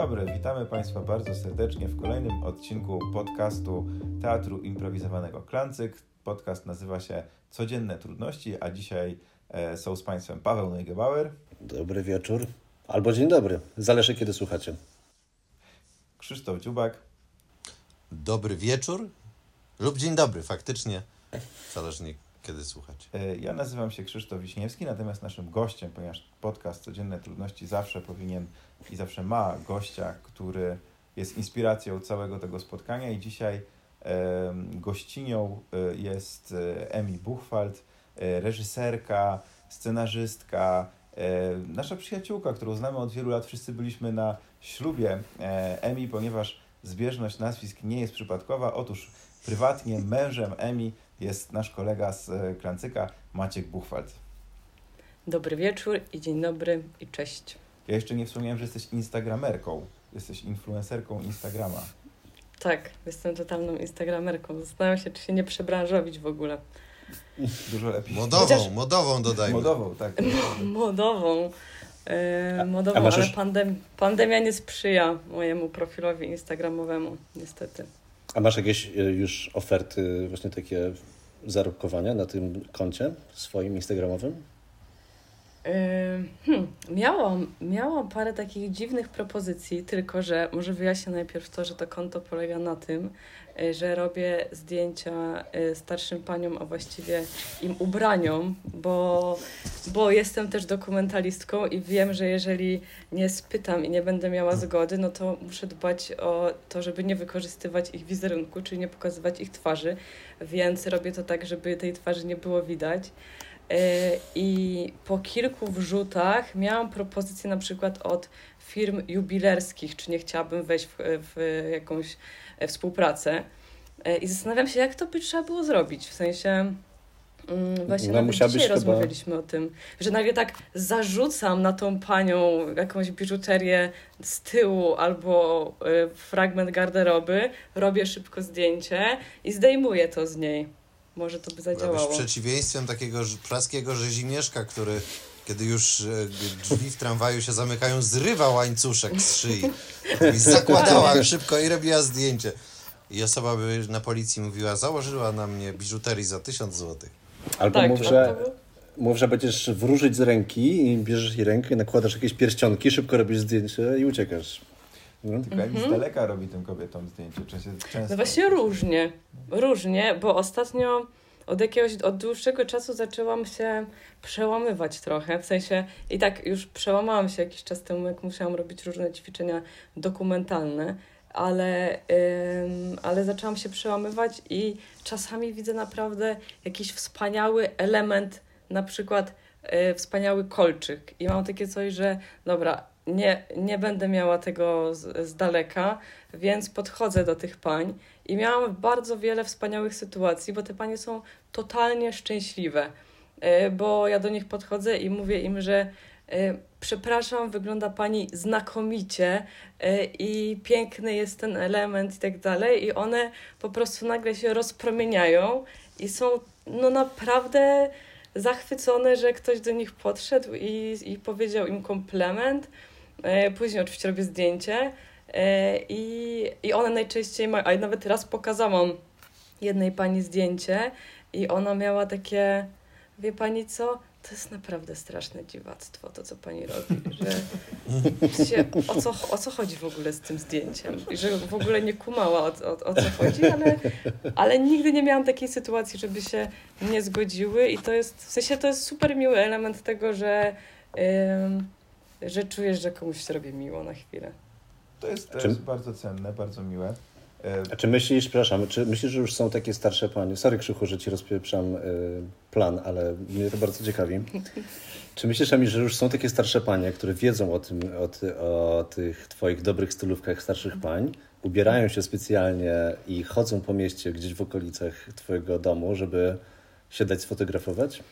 dobry, witamy Państwa bardzo serdecznie w kolejnym odcinku podcastu Teatru Improwizowanego Klancyk. Podcast nazywa się Codzienne Trudności, a dzisiaj e, są z Państwem Paweł Neugebauer. Dobry wieczór, albo dzień dobry, zależy kiedy słuchacie. Krzysztof Dziubak. Dobry wieczór lub dzień dobry, faktycznie, zależnie kiedy słuchać. E, ja nazywam się Krzysztof Wiśniewski, natomiast naszym gościem, ponieważ podcast Codzienne Trudności zawsze powinien i zawsze ma gościa, który jest inspiracją całego tego spotkania i dzisiaj gościnią e, jest e, Emi Buchwald, reżyserka, scenarzystka, nasza przyjaciółka, którą znamy od wielu lat. Wszyscy byliśmy na ślubie Emi, ponieważ zbieżność nazwisk nie jest przypadkowa. Otóż prywatnie mężem Emi jest nasz kolega z e, Klancyka, Maciek Buchwald. Dobry wieczór i dzień dobry i cześć. Ja jeszcze nie wspomniałem, że jesteś instagramerką. Jesteś influencerką Instagrama. Tak, jestem totalną instagramerką. Zastanawiam się, czy się nie przebranżowić w ogóle. Dużo lepiej. Modową, Chociaż- modową dodajmy. Modową, tak. Modową. A- modową, ale pandem pandemia nie sprzyja mojemu profilowi instagramowemu, niestety. A masz jakieś y, już oferty właśnie takie zarobkowania na tym koncie swoim instagramowym? Hmm, miałam, miałam parę takich dziwnych propozycji, tylko że może wyjaśnię najpierw to, że to konto polega na tym, e, że robię zdjęcia e, starszym paniom, a właściwie im ubraniom, bo, bo jestem też dokumentalistką i wiem, że jeżeli nie spytam i nie będę miała zgody, no to muszę dbać o to, żeby nie wykorzystywać ich wizerunku, czyli nie pokazywać ich twarzy, więc robię to tak, żeby tej twarzy nie było widać. E, I po kilku wrzutach miałam propozycję na przykład od firm jubilerskich, czy nie chciałabym wejść w, w jakąś e, współpracę. E, I zastanawiam się, jak to by trzeba było zrobić. W sensie, mm, właśnie No, dzisiaj chyba- rozmawialiśmy o tym, że nagle tak zarzucam na tą panią jakąś biżuterię z tyłu albo e, fragment garderoby, robię szybko zdjęcie i zdejmuję to z niej. Może to by Byłabyś zadziałało. przeciwieństwem takiego praskiego rzezimieszka, który kiedy już e, drzwi w tramwaju się zamykają, zrywa łańcuszek z szyi. I zakładała szybko i robiła zdjęcie. I osoba by na policji mówiła, założyła na mnie biżuterii za tysiąc złotych. Albo Tak, mów, to- że, to- mów, że będziesz wróżyć z ręki i bierzesz jej rękę, nakładasz jakieś pierścionki, szybko robisz zdjęcie i uciekasz. No. Tylko jak z daleka robi tym kobietom zdjęcie. Często, często. No właśnie różnie, różnie, bo ostatnio od jakiegoś, od dłuższego czasu zaczęłam się przełamywać trochę, w sensie i tak już przełamałam się jakiś czas temu, jak musiałam robić różne ćwiczenia dokumentalne, ale, ym, ale zaczęłam się przełamywać i czasami widzę naprawdę jakiś wspaniały element, na przykład y, wspaniały kolczyk i mam takie coś, że dobra, nie, nie będę miała tego z, z daleka, więc podchodzę do tych pań i miałam bardzo wiele wspaniałych sytuacji, bo te panie są totalnie szczęśliwe, E, bo ja do nich podchodzę i mówię im, że e, przepraszam, wygląda pani znakomicie e, i piękny jest ten element i tak dalej i one po prostu nagle się rozpromieniają i są no naprawdę zachwycone, że ktoś do nich podszedł i, i powiedział im komplement. E, Później oczywiście robię zdjęcie e, i, i one najczęściej mają, a nawet raz pokazałam jednej pani zdjęcie i ona miała takie, wie pani co, to jest naprawdę straszne dziwactwo, to co pani robi, że się, o, co, o co chodzi w ogóle z tym zdjęciem? I że w ogóle nie kumała o, o, o co chodzi, ale, ale nigdy nie miałam takiej sytuacji, żeby się nie zgodziły i to jest, w sensie to jest super miły element tego, że że czujesz, że komuś się robi miło na chwilę. To jest bardzo cenne, bardzo miłe. E, A czy myślisz, przepraszam, czy myślisz, że już są takie starsze panie? Sorry Krzychu, że ci rozpieprzam y, plan, ale mnie to bardzo ciekawi. Czy myślisz, Ami, że już są takie starsze panie, które wiedzą o tym, o, ty, o tych twoich dobrych stylówkach starszych pań, ubierają się specjalnie i chodzą po mieście gdzieś w okolicach twojego domu, żeby się dać sfotografować?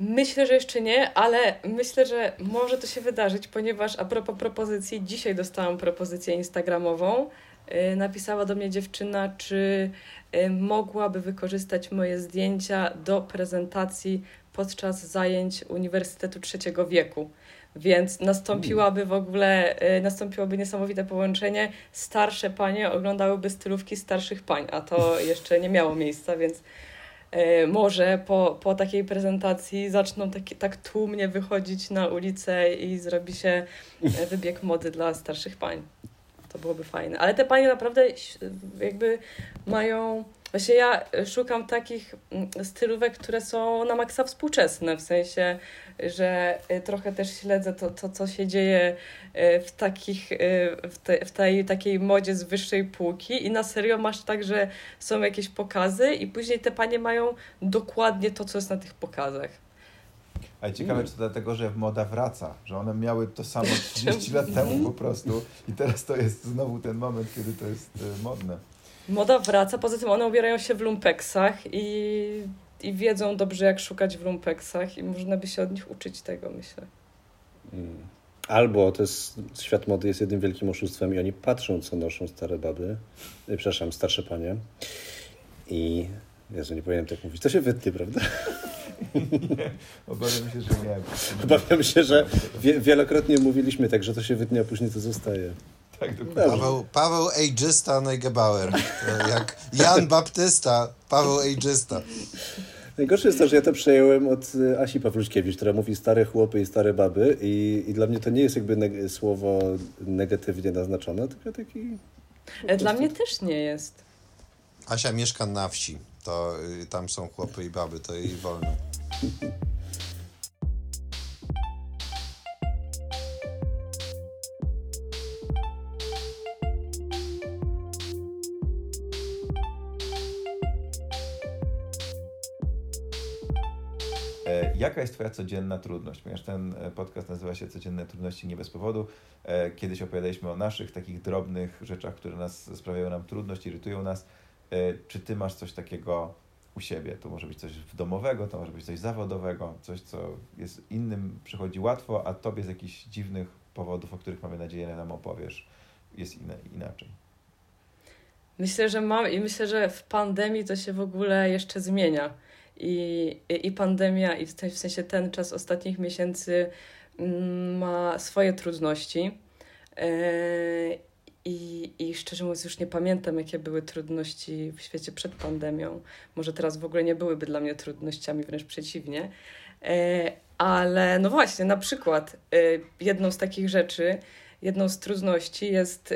Myślę, że jeszcze nie, ale myślę, że może to się wydarzyć, ponieważ a propos propozycji, dzisiaj dostałam propozycję instagramową. Yy, Napisała do mnie dziewczyna, czy yy, mogłaby wykorzystać moje zdjęcia do prezentacji podczas zajęć Uniwersytetu Trzeciego Wieku. Więc nastąpiłaby w ogóle, y, nastąpiłoby niesamowite połączenie. Starsze panie oglądałyby stylówki starszych pań, a to jeszcze nie miało miejsca, więc y, może po, po takiej prezentacji zaczną taki, tak tłumnie wychodzić na ulicę i zrobi się y, wybieg mody dla starszych pań. To byłoby fajne. Ale te panie naprawdę jakby mają. Właśnie ja szukam takich mm, stylówek, które są na maksa współczesne, w sensie, że y, trochę też śledzę to, to co się dzieje y, w takich, y, w, te, w tej takiej modzie z wyższej półki i na serio masz tak, że są jakieś pokazy i później te panie mają dokładnie to, co jest na tych pokazach. Ale ciekawe, czy to dlatego, że moda wraca, że one miały to samo 30 lat temu po prostu i teraz to jest znowu ten moment, kiedy to jest modne. Moda wraca, poza tym one ubierają się w lumpeksach i, i wiedzą dobrze, jak szukać w lumpeksach i można by się od nich uczyć tego, myślę. Mm. Albo to jest, świat mody jest jednym wielkim oszustwem i oni patrzą, co noszą stare baby, e, przepraszam, starsze panie i Jezu, nie powinienem tak mówić. To się wytnie, prawda? Obawiam się, że nie. Obawiam się, że wie, wielokrotnie mówiliśmy tak, że to się wytnie, a później to zostaje. Tak, dokładnie. Paweł, Paweł Ageista Neugebauer. Jak Jan Baptysta, Paweł Ageista. Najgorsze jest to, że ja to przejąłem od y, Asi Pawluśkiewicz, która mówi stare chłopy i stare baby i, i dla mnie to nie jest jakby neg- słowo negatywnie naznaczone, tylko taki... E, Dla mnie też nie jest. Asia mieszka na wsi. To y, tam są chłopy i baby, to jej wolno. Jaka jest Twoja codzienna trudność? Ponieważ ten e, podcast nazywa się Codzienne trudności nie bez powodu. E, Kiedyś opowiadaliśmy o naszych takich drobnych rzeczach, które nas sprawiają nam trudność, irytują nas. E, Czy Ty masz coś takiego u siebie? To może być coś domowego, to może być coś zawodowego, coś, co jest innym przychodzi łatwo, a Tobie z jakichś dziwnych powodów, o których mamy nadzieję nam opowiesz, jest inaczej. Myślę, że mam i myślę, że w pandemii to się w ogóle jeszcze zmienia. I, i, pandemia, i w te- w sensie ten czas ostatnich miesięcy mm, ma swoje trudności. E, I, I szczerze mówiąc, już nie pamiętam, jakie były trudności w świecie przed pandemią. Może teraz w ogóle nie byłyby dla mnie trudnościami, wręcz przeciwnie. E, Ale no właśnie, na przykład e, jedną z takich rzeczy, jedną z trudności jest.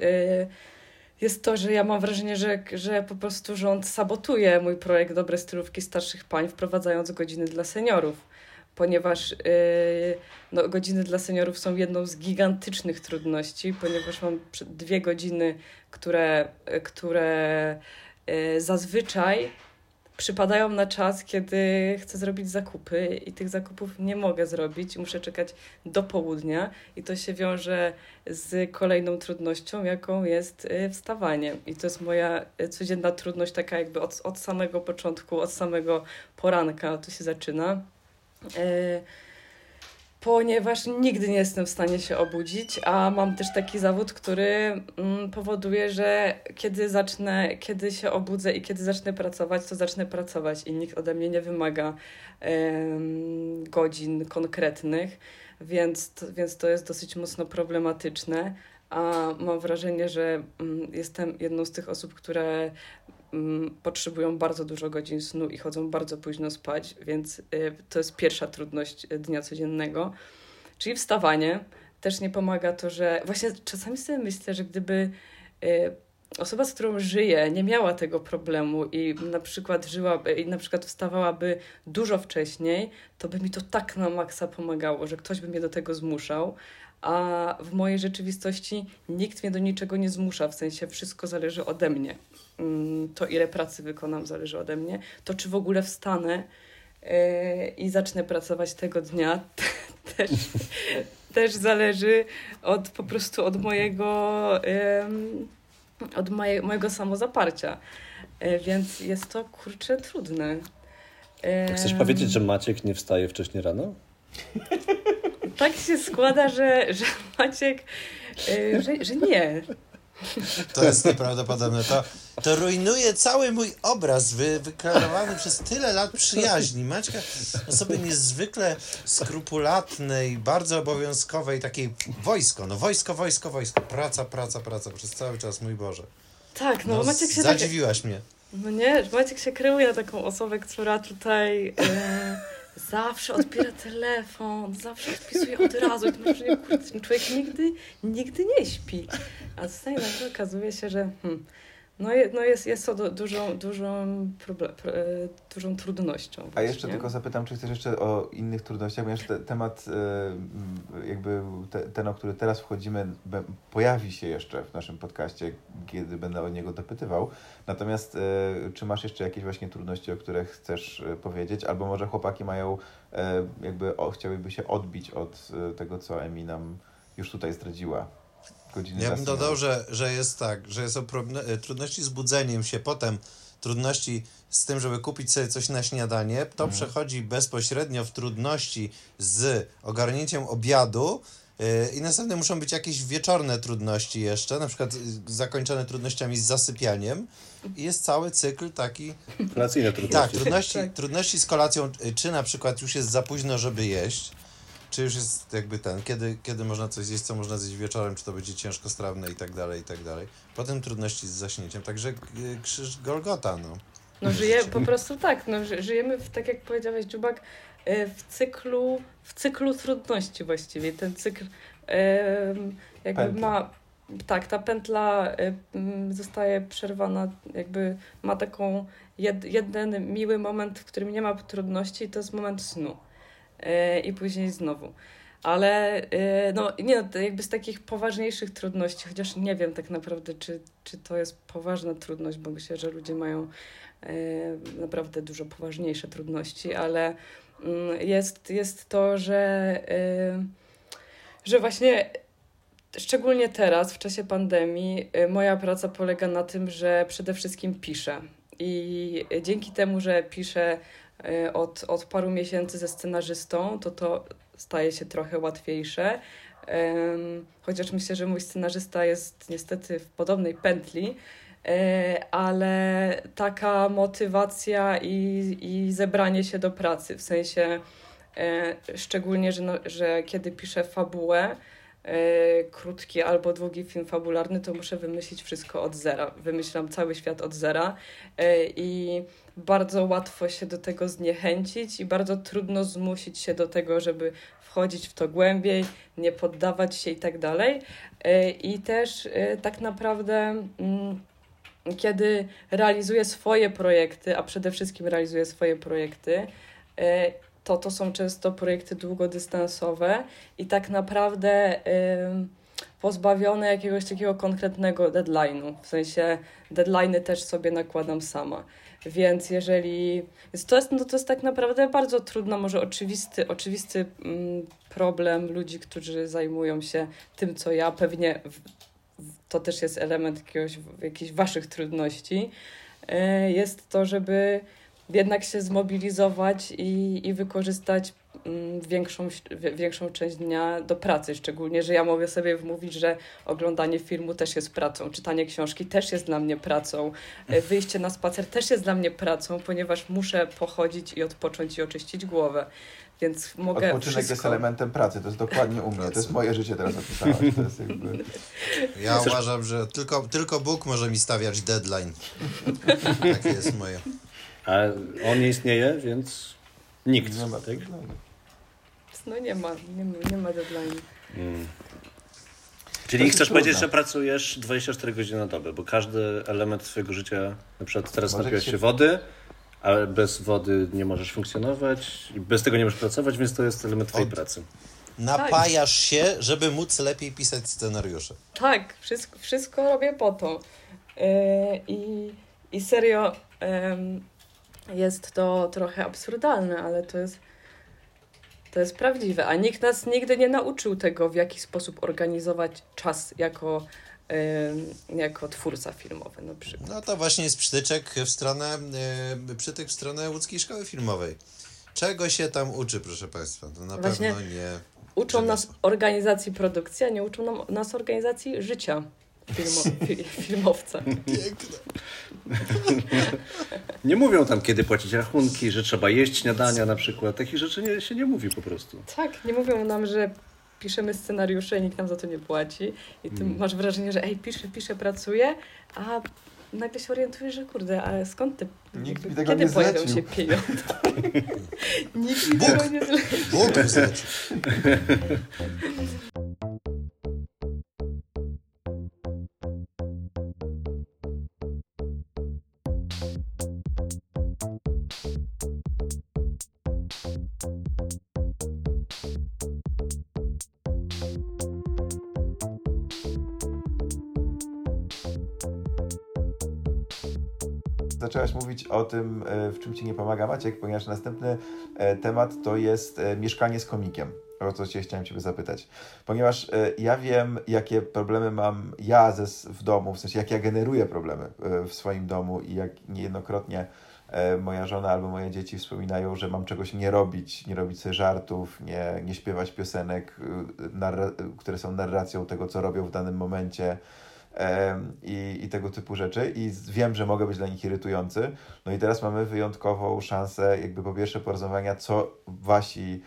Jest to, że ja mam wrażenie, że, że po prostu rząd sabotuje mój projekt Dobre Stylówki Starszych Pań, wprowadzając godziny dla seniorów, ponieważ yy, no, godziny dla seniorów są jedną z gigantycznych trudności, ponieważ mam dwie godziny, które, które yy, zazwyczaj przypadają na czas, kiedy chcę zrobić zakupy i tych zakupów nie mogę zrobić, muszę czekać do południa i to się wiąże z kolejną trudnością, jaką jest y, wstawanie. I to jest moja y, codzienna trudność, taka jakby od, od samego początku, od samego poranka to się zaczyna. Y, Ponieważ nigdy nie jestem w stanie się obudzić, a mam też taki zawód, który mm, powoduje, że kiedy zacznę, kiedy się obudzę i kiedy zacznę pracować, to zacznę pracować i nikt ode mnie nie wymaga em, godzin konkretnych, więc więc to jest dosyć mocno problematyczne. A mam wrażenie, że mm, jestem jedną z tych osób, które potrzebują bardzo dużo godzin snu i chodzą bardzo późno spać, więc y, to jest pierwsza trudność y, dnia codziennego. Czyli wstawanie. Też nie pomaga to, że właśnie czasami sobie myślę, że gdyby y, osoba, z którą żyję, nie miała tego problemu i na przykład żyłaby i na przykład wstawałaby dużo wcześniej, to by mi to tak na maksa pomagało, że ktoś by mnie do tego zmuszał. A w mojej rzeczywistości nikt mnie do niczego nie zmusza, w sensie wszystko zależy ode mnie. Mm, To, ile pracy wykonam, zależy ode mnie. To, czy w ogóle wstanę yy, i zacznę pracować tego dnia, też, też zależy od po prostu od mojego, em, od moje, mojego samozaparcia. E, Więc jest to kurczę trudne. Chcesz powiedzieć, że Maciek nie wstaje wcześniej rano? Tak się składa, że, że Maciek, e, że, że nie. To jest nieprawdopodobne. To, to rujnuje cały mój obraz wy, wyklarowany przez tyle lat przyjaźni. Maćka osoby niezwykle skrupulatnej, bardzo obowiązkowej, takiej wojsko, no wojsko, wojsko, wojsko. Praca, praca, praca przez cały czas, mój Boże. Tak, no, No, Maciek się tak... zadziwiłaś mnie. No nie, Maciek się kreuje na taką osobę, która tutaj e, zawsze odbiera telefon, zawsze odpisuje od razu. I to masz wrażenie, kurde, ten człowiek nigdy, nigdy nie śpi. A tutaj nagle okazuje się, że hmm, no, je, no jest, jest to du- dużą, dużą, proble- pro, e, dużą trudnością. A jeszcze właśnie. tylko zapytam, czy chcesz jeszcze o innych trudnościach, ponieważ te, temat e, jakby te, ten, o który teraz wchodzimy, pojawi się jeszcze w naszym podcaście, kiedy będę o niego dopytywał. Natomiast e, czy masz jeszcze jakieś właśnie trudności, o których chcesz powiedzieć, albo może chłopaki mają jakby o, chciałyby się odbić od tego, co Emi nam już tutaj zdradziła. Godziny Ja bym dodał, że, że jest tak, że są e, trudności z budzeniem się, potem trudności z tym, żeby kupić sobie coś na śniadanie. To przechodzi bezpośrednio w trudności z ogarnięciem obiadu. e, I następne muszą być jakieś wieczorne trudności jeszcze, na przykład y, zakończone trudnościami z zasypianiem. I jest cały cykl taki Kolacyjne tak, trudności. trudności, Tak. trudności z kolacją, czy na przykład już jest za późno, żeby jeść, czy już jest jakby ten, kiedy, kiedy można coś zjeść, co można zjeść wieczorem, czy to będzie ciężkostrawne i tak dalej, i tak dalej. Potem trudności z zaśnięciem, także y, krzyż Golgota, no. No żyje po prostu tak, no, ży- żyjemy, w, tak jak powiedziałeś Dziubak, e, w cyklu, w cyklu trudności właściwie. Ten cykl jakby Pętla. ma, tak, ta pętla e, zostaje przerwana, jakby ma taką jed, jeden miły moment, w którym nie ma trudności i to jest moment snu. I później znowu. Ale e, no nie, no, to jakby z takich poważniejszych trudności, chociaż nie wiem tak naprawdę, czy, czy to jest poważna trudność, bo myślę, że ludzie mają e, naprawdę dużo poważniejsze trudności, ale mm, jest, jest to, że, e, że właśnie szczególnie teraz, w czasie pandemii, moja praca polega na tym, że przede wszystkim piszę. I dzięki temu, że piszę od, od paru miesięcy ze scenarzystą, to to staje się trochę łatwiejsze. Chociaż myślę, że mój scenarzysta jest niestety w podobnej pętli, e, ale taka motywacja i, i zebranie się do pracy, w sensie e, szczególnie, że, no, że kiedy piszę fabułę, krótki albo długi film fabularny, to muszę wymyślić wszystko od zera. Wymyślam cały świat od zera e, i bardzo łatwo się do tego zniechęcić i bardzo trudno zmusić się do tego, żeby wchodzić w to głębiej, nie poddawać się i tak dalej. E, I też e, tak naprawdę, mm, kiedy realizuję swoje projekty, a przede wszystkim realizuję swoje projekty, e, to to są często projekty długodystansowe i tak naprawdę pozbawione jakiegoś takiego konkretnego deadline'u. W sensie deadline'y też sobie nakładam sama. Więc jeżeli. Więc to, jest, no to jest tak naprawdę bardzo trudno, może oczywisty, oczywisty mm, problem ludzi, którzy zajmują się tym, co ja. Pewnie to też jest element jakiegoś, jakichś waszych trudności. Y, jest to, żeby jednak się zmobilizować i, i wykorzystać mm, większą, wi- większą część dnia do pracy. Szczególnie, że ja mogę sobie wmówić, że oglądanie filmu też jest pracą, czytanie książki też jest dla mnie pracą, e, wyjście na spacer też jest dla mnie pracą, ponieważ muszę pochodzić i odpocząć i oczyścić głowę. Więc mogę Odpoczynek wszystko... jest elementem pracy, to jest dokładnie u mnie, to jest moje życie teraz opisałaś, jakby... Ja uważam, że tylko, tylko Bóg może mi stawiać deadline. Takie jest moje. A on nie istnieje, więc nikt. Nie ma tak? no, nie ma, nie ma, nie ma deadline. Mm. To Czyli chcesz powiedzieć, trudne. że pracujesz 24 godziny na dobę, bo każdy element swojego życia, na przykład teraz Może napiłeś się- się wody, ale bez wody nie możesz funkcjonować i bez tego nie możesz pracować, więc to jest element twojej Od- pracy. Napajasz się, żeby móc lepiej pisać scenariusze. Tak, wszystko, wszystko robię po to. Yy, I, I serio em, jest to trochę absurdalne, ale to jest, to jest prawdziwe. A nikt nas nigdy nie nauczył tego, w jaki sposób organizować czas jako, jako twórca filmowy na przykład. No to właśnie jest przytyczek w stronę, e, przytyk w stronę łódzkiej szkoły filmowej. Czego się tam uczy, proszę Państwa? To na Właśnie pewno nie. Uczą nas organizacji produkcji, a nie uczą nam, nas organizacji życia. Filmo, fi, filmowca. Piękne. Nie mówią tam, kiedy płacić rachunki, że trzeba jeść śniadania na przykład. Takich rzeczy nie, się nie mówi po prostu. Tak, nie mówią nam, że piszemy scenariusze i nikt nam za to nie płaci. I ty Mm. masz wrażenie, że ej, piszę, piszę, pracuję, a nagle się orientujesz, że kurde, ale skąd ty, Nikt jakby, mi tego kiedy nie pojawią zlecił. się pieniądze? nikt mi Bóg. tego nie zlecił. Bóg zlecił. Zaczęłaś mówić o tym, e, w czym ci nie pomaga Maciek, ponieważ następny e, temat to jest e, mieszkanie z komikiem. O co cię chciałem ciebie zapytać. Ponieważ ja wiem, jakie problemy mam ja ze, w domu, w sensie jak ja generuję problemy w swoim domu i jak niejednokrotnie moja żona albo moje dzieci wspominają, że mam czegoś nie robić, nie robić sobie żartów, nie, nie śpiewać piosenek, które są narracją tego, co robią w danym momencie i, i tego typu rzeczy i wiem, że mogę być dla nich irytujący. No i teraz mamy wyjątkową szansę jakby po pierwsze porozmawiania, co wasi,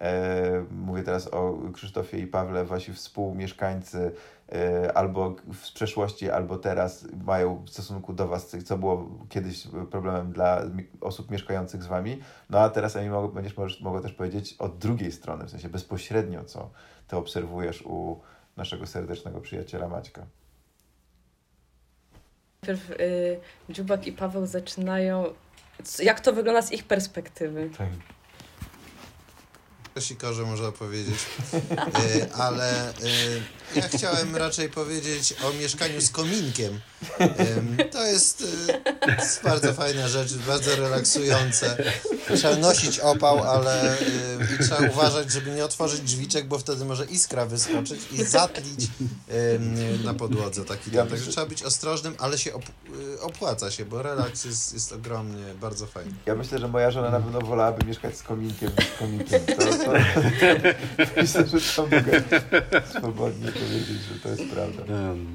e, mówię teraz o Krzysztofie i Pawle, wasi współmieszkańcy e, albo z przeszłości, albo teraz mają w stosunku do was, co było kiedyś problemem dla osób mieszkających z wami. No a teraz Emi mogę, będziesz możesz, mogła też powiedzieć od drugiej strony, w sensie bezpośrednio, co ty obserwujesz u naszego serdecznego przyjaciela Maćka. Najpierw y, Dziubak i Paweł zaczynają, jak to wygląda z ich perspektywy. Tak. Sikorze można powiedzieć. E, ale e, ja chciałem raczej powiedzieć o mieszkaniu z kominkiem. Em, to jest, e, jest bardzo fajna rzecz, bardzo relaksujące. Trzeba nosić opał, ale e, trzeba uważać, żeby nie otworzyć drzwiczek, bo wtedy może iskra wyskoczyć i zatlić na podłodze taki dom. Także trzeba być ostrożnym, ale się op, e, opłaca się, bo relaks jest, jest ogromnie, bardzo fajny. Ja myślę, że moja żona na pewno wolałaby mieszkać z kominkiem niż z kominkiem. To, to, myślę, że to mogę swobodnie powiedzieć, że to jest prawda. Em,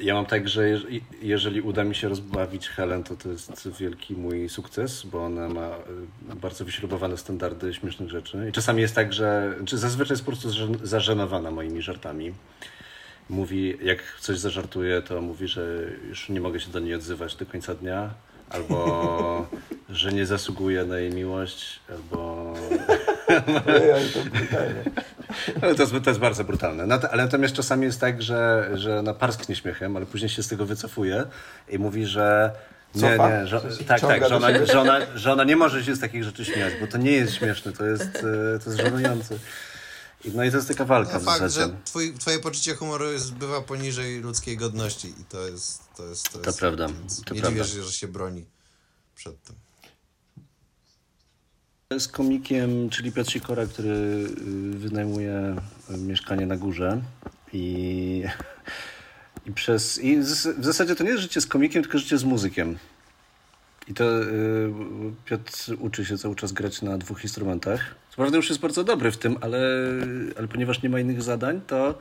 Ja mam tak, że jeż- jeżeli uda mi się rozbawić Helen, to to jest wielki mój sukces, bo ona ma y, bardzo wyśrubowane standardy śmiesznych rzeczy. I czasami jest tak, że czy zazwyczaj jest po prostu zażen- zażenowana moimi żartami. Mówi, jak coś zażartuje, to mówi, że już nie mogę się do niej odzywać do końca dnia, albo że nie zasługuje na jej miłość, albo ale to to jest, to jest bardzo brutalne. Nat- ale natomiast czasami jest tak, że, że ona parsknie śmiechem, ale później się z tego wycofuje i mówi, że nie, Cofa? nie, się tak, tak, że do ona, siebie? że, ona, że ona nie może się z takich rzeczy śmiać, bo to nie jest śmieszne, to jest, e, to jest żenujące. I- No i to jest taka walka No, w fakt, że twój, twoje poczucie humoru jest, bywa poniżej ludzkiej godności i to jest... To, jest, to, To jest, prawda, więc to nie prawda. dziwię się, że się broni przed tym. Z komikiem, czyli Piotr Sikora, który y, wynajmuje y, mieszkanie na górze i, i przez... I w zasadzie to nie jest życie z komikiem, tylko życie z muzykiem. I to y, Piotr uczy się cały czas grać na dwóch instrumentach. Co prawda już jest bardzo dobry w tym, ale, ale ponieważ nie ma innych zadań, to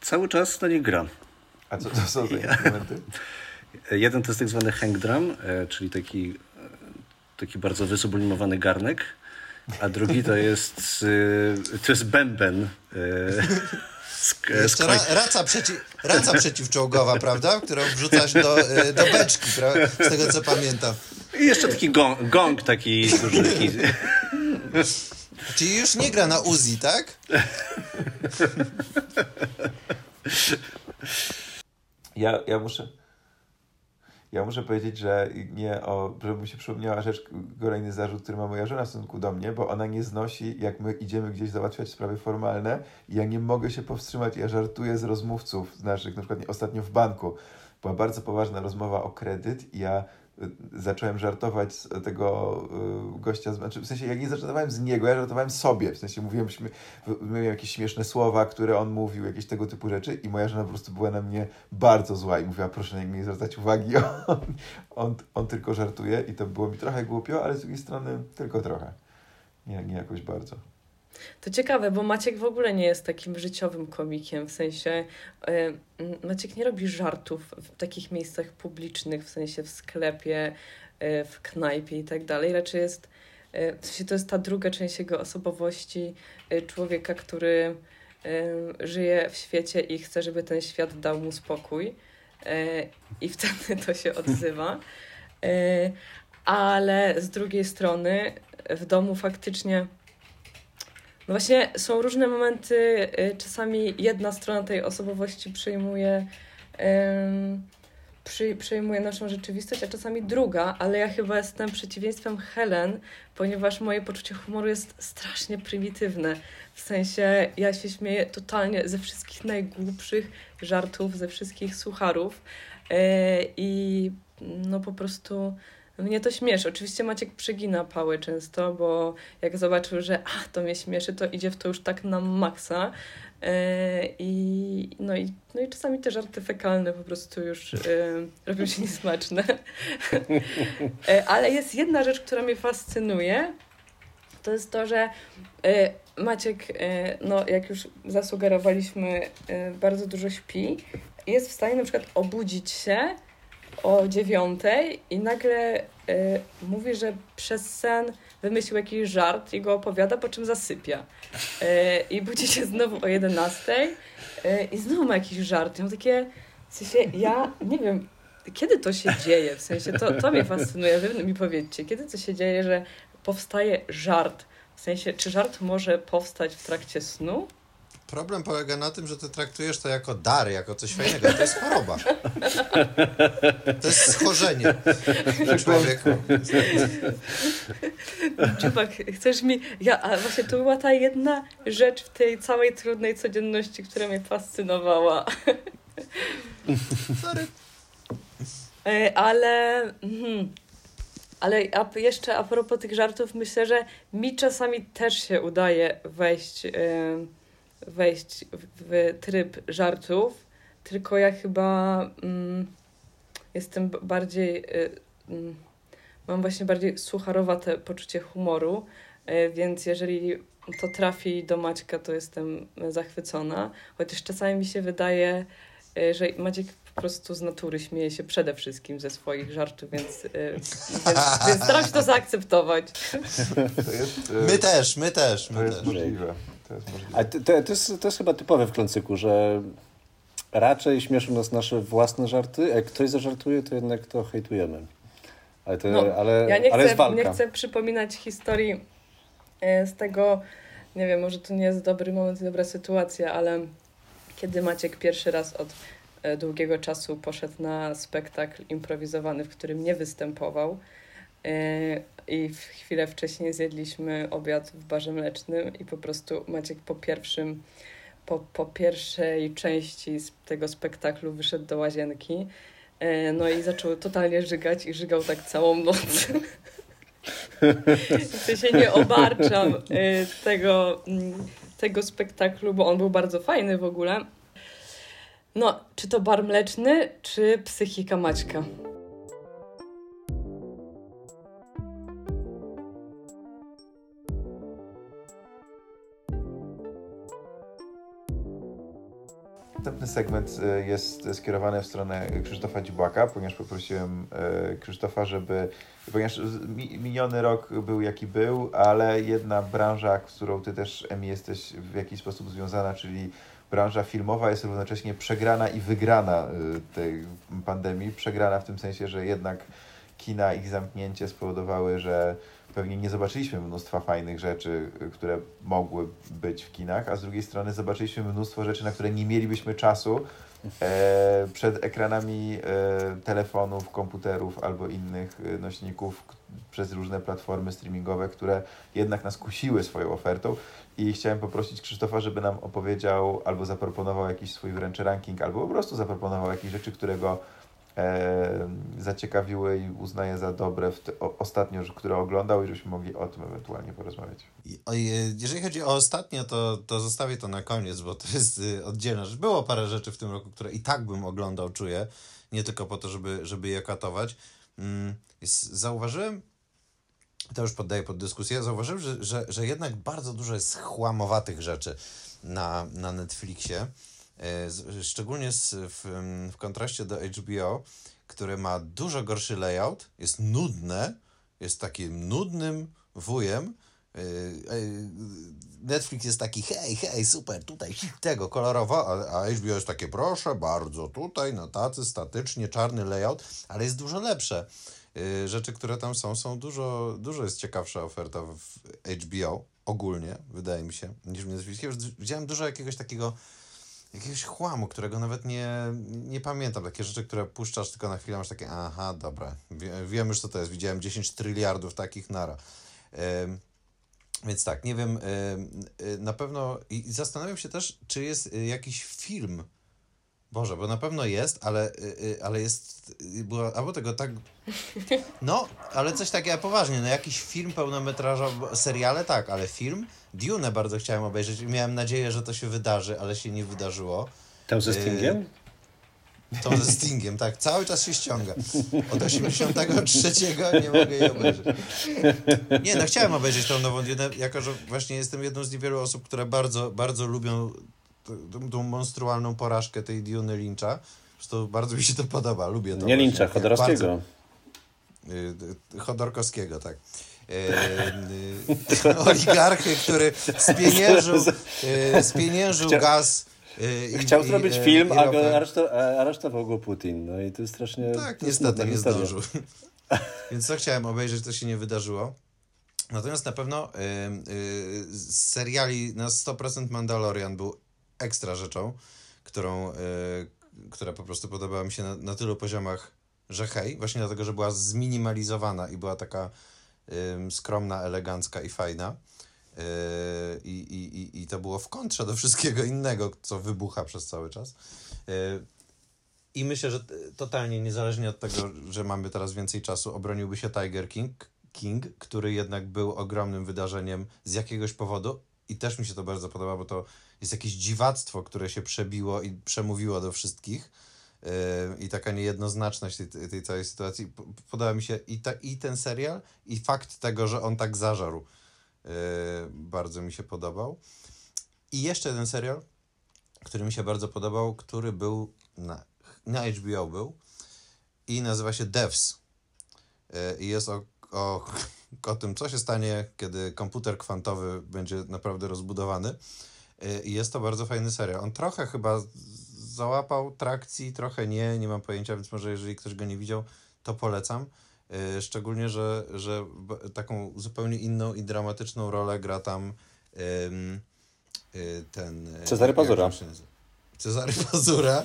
cały czas na nie gra. A co to są za instrumenty? Jeden to jest tak zwany hang drum, e, czyli taki, taki bardzo wysublimowany garnek, a drugi to jest, e, to jest bęben. z, z Jeszcze ra, raca, przeci, raca przeciwczołgowa, prawda? Którą wrzucasz do, y, do beczki, pra, z tego co pamiętam. I jeszcze taki gong, gong taki duży. Taki, Czyli już nie gra na Uzi, tak? Ja, ja muszę. Ja muszę powiedzieć, że nie o, żeby mi się przypomniała rzecz, kolejny zarzut, który ma moja żona w stosunku do mnie, bo ona nie znosi, jak my idziemy gdzieś załatwiać sprawy formalne i ja nie mogę się powstrzymać, ja żartuję z rozmówców naszych, na przykład ostatnio w banku. Była bardzo poważna rozmowa o kredyt i ja zacząłem żartować z tego y, gościa, znaczy w sensie ja nie żartowałem z niego, ja żartowałem sobie, w sensie mówiłem, mówiłem jakieś śmieszne słowa, które on mówił, jakieś tego typu rzeczy i moja żona po prostu była na mnie bardzo zła i mówiła, proszę nie zwracać uwagi, on, on, on tylko żartuje i to było mi trochę głupio, ale z drugiej strony tylko trochę, nie, nie jakoś bardzo. To ciekawe, bo Maciek w ogóle nie jest takim życiowym komikiem, w sensie y, Maciek nie robi żartów w takich miejscach publicznych, w sensie w sklepie, y, w knajpie i tak dalej. Raczej jest, y, w sensie to jest ta druga część jego osobowości, człowieka, który żyje w świecie i chce, żeby ten świat dał mu spokój. I wtedy to się odzywa. Ale z drugiej strony w domu faktycznie no właśnie są różne momenty, y, czasami jedna strona tej osobowości przejmuje, ym, przy, przejmuje naszą rzeczywistość, a czasami druga, ale ja chyba jestem przeciwieństwem Helen, ponieważ moje poczucie humoru jest strasznie prymitywne. W sensie ja się śmieję totalnie ze wszystkich najgłupszych żartów, ze wszystkich sucharów yy, i no po prostu mnie to śmieszy. Oczywiście Maciek przegina pały często, bo jak zobaczył, że ach, to mnie śmieszy, to idzie w to już tak na maksa. Yy, i, no, i, no i czasami te żarty fekalne po prostu już yy, robią się niesmaczne. yy, ale jest jedna rzecz, która mnie fascynuje. To jest to, że Maciek, no jak już zasugerowaliśmy, bardzo dużo śpi. Jest w stanie na przykład obudzić się o dziewiątej i nagle y, mówi, że przez sen wymyślił jakiś żart i go opowiada, po czym zasypia. Y, I budzi się znowu o jedenastej y, i znowu ma jakiś żart. I mam takie, w sensie, ja nie wiem, kiedy to się dzieje, w sensie, to, to mnie fascynuje, wy mi powiedzcie, kiedy to się dzieje, że powstaje żart, w sensie, czy żart może powstać w trakcie snu? Problem polega na tym, że ty traktujesz to jako dar, jako coś fajnego. To jest choroba. To jest schorzenie człowieku. Czubak, chcesz mi... Ja, a właśnie to była ta jedna rzecz w tej całej trudnej codzienności, która mnie fascynowała. Sorry. E, ale... Mhm. Ale a jeszcze a propos tych żartów, myślę, że mi czasami też się udaje wejść... Yy wejść w tryb żartów, tylko ja chyba mm, jestem bardziej, y, mm, mam właśnie bardziej sucharowate poczucie humoru, y, więc jeżeli to trafi do Maćka, to jestem zachwycona, chociaż czasami mi się wydaje, y, że Maciek po prostu z natury śmieje się przede wszystkim ze swoich żartów, więc, więc, więc staram się to zaakceptować. To jest, my też, my też. My to jest też. możliwe. To jest możliwe. A to, to, jest, to jest chyba typowe w klęcyku, że raczej śmieszą nas nasze własne żarty, jak ktoś zażartuje, to jednak to hejtujemy. Ale, to, no, ale, ja nie ale chcę, jest walka. nie chcę przypominać historii e, z tego, nie wiem, może to nie jest dobry moment i dobra sytuacja, ale kiedy Maciek pierwszy raz od e, długiego czasu poszedł na spektakl improwizowany, w którym nie występował, i w chwilę wcześniej zjedliśmy obiad w barze mlecznym i po prostu Maciek po pierwszym, po, po pierwszej części z tego spektaklu wyszedł do łazienki, e, no i zaczął totalnie żygać i żygał tak całą noc. W się nie obarczam e, tego, mm, tego spektaklu, bo on był bardzo fajny w ogóle. No, czy to bar mleczny, czy psychika Maćka? Następny segment e, jest skierowany w stronę Krzysztofa Dziubaka, ponieważ poprosiłem e, Krzysztofa, żeby, ponieważ miniony rok był jaki był, ale jedna branża, z którą ty też, Emi, jesteś w jakiś sposób związana, czyli branża filmowa jest równocześnie przegrana i wygrana e, tej pandemii. Przegrana w tym sensie, że jednak kina, ich zamknięcie spowodowały, że pewnie nie zobaczyliśmy mnóstwa fajnych rzeczy, y, które mogły być w kinach, a z drugiej strony zobaczyliśmy mnóstwo rzeczy, na które nie mielibyśmy czasu e, przed ekranami e, telefonów, komputerów albo innych e, nośników przez różne platformy streamingowe, które jednak nas kusiły swoją ofertą. I chciałem poprosić Krzysztofa, żeby nam opowiedział albo zaproponował jakiś swój wręcz ranking, albo po prostu zaproponował jakieś rzeczy, które go e, zaciekawiły i uznaję za dobre w te, o, ostatnio, które oglądał i żebyśmy mogli o tym ewentualnie porozmawiać. Jeżeli chodzi o ostatnio, to, to zostawię to na koniec, bo to jest y, oddzielna rzecz. Było parę rzeczy w tym roku, które i tak bym oglądał, czuję, nie tylko po to, żeby, żeby je katować. Mm, zauważyłem to już poddaję pod dyskusję, zauważyłem, że, że, że jednak bardzo dużo jest chłamowatych rzeczy na, na Netflixie. E, Szczególnie z, w, w kontraście do HBO, które ma dużo gorszy layout, jest nudne, jest takim nudnym wujem. E, e, Netflix jest taki, hej, hej, super, tutaj tego kolorowo, a, HBO jest takie, proszę bardzo, tutaj na tacy statycznie, czarny layout, ale jest dużo lepsze. Rzeczy, które tam są, są dużo, dużo jest ciekawsza oferta w HBO ogólnie, wydaje mi się, niż w Netflixie. Widziałem dużo jakiegoś takiego jakiegoś chłamu, którego nawet nie, nie pamiętam. Takie rzeczy, które puszczasz tylko na chwilę, masz takie, aha, dobra, wie, wiem już co to jest. Widziałem 10 tryliardów takich nara. Więc tak, nie wiem, y, na pewno i zastanawiam się też, czy jest y, jakiś film, Boże, bo na pewno jest, ale, y, ale jest, była, albo tego tak, no, ale coś takiego poważnie, no jakiś film pełnometrażowy, seriale tak, ale film, Dune bardzo chciałem obejrzeć i miałem nadzieję, że to się wydarzy, ale się nie wydarzyło. Tam ze Yy, Stingiem? To ze Stingiem, tak, cały czas się ściąga. Od 83 nie mogę jej obejrzeć. Nie, no chciałem obejrzeć tą nową Dune, jako że właśnie jestem jedną z niewielu osób, które bardzo, bardzo lubią tą, tą monstrualną porażkę tej Duny Lyncha. Zresztą bardzo mi się to podoba, lubię to. Nie. Lincza, Chodorowskiego. Y, y, Chodorkowskiego, tak. Y, oligarchy, który spieniężył, y, spieniężył Chcia- gaz. y, i- Chciał i- zrobić y, film, i a go aresztował go Putin. No i to jest strasznie... Tak, niestety nie historia. zdążył. Więc to chciałem obejrzeć, to się nie wydarzyło. Natomiast na pewno y, y, z seriali na 100% Mandalorian był ekstra rzeczą, którą, y, która po prostu podobała mi się na, na tylu poziomach, że hej, właśnie dlatego, że była zminimalizowana i była taka skromna, elegancka i fajna. Yy, I, i, i, I to było w kontrze do wszystkiego innego, co wybucha przez cały czas. Yy, I myślę, że totalnie niezależnie od tego, że mamy teraz więcej czasu, obroniłby się Tiger King, King, który jednak był ogromnym wydarzeniem z jakiegoś powodu. I też mi się to bardzo podoba, bo to jest jakieś dziwactwo, które się przebiło i przemówiło do wszystkich. Yy, I taka niejednoznaczność tej, tej całej sytuacji. Podoba mi się i, ta, i ten serial, i fakt tego, że on tak zażarł. Yy, bardzo mi się podobał. I jeszcze jeden serial, który mi się bardzo podobał, który był na, na HBO był i nazywa się Devs. Yy, I jest o, o, o tym, co się stanie, kiedy komputer kwantowy będzie naprawdę rozbudowany. I jest to bardzo fajny serial. On trochę chyba załapał trakcji, trochę nie, nie mam pojęcia, więc może jeżeli ktoś go nie widział, to polecam. Yy, Szczególnie, że, że taką zupełnie inną i dramatyczną rolę gra tam y, ten... y, Cezary Pazura. Cezary Pazura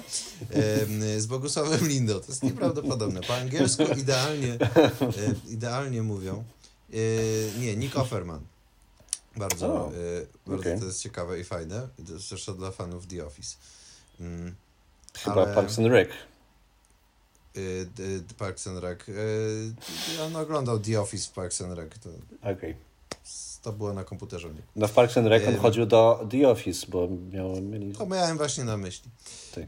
z Bogusławem Lindo. To jest nieprawdopodobne. Po angielsku idealnie, idealnie mówią. Nie, Nick Offerman. Bardzo, O, y, bardzo okej. to jest ciekawe i fajne. Zresztą dla fanów The Office. Mm, Chyba ale- Parks and Rec. y, d- Parks and Rec. Y, on oglądał The Office w Parks and Rec. To, Okej. to było na komputerze. Nie. No w Parks and Rec on Ym. chodził do The Office, bo miał... Mieli... To miałem właśnie na myśli. Tak.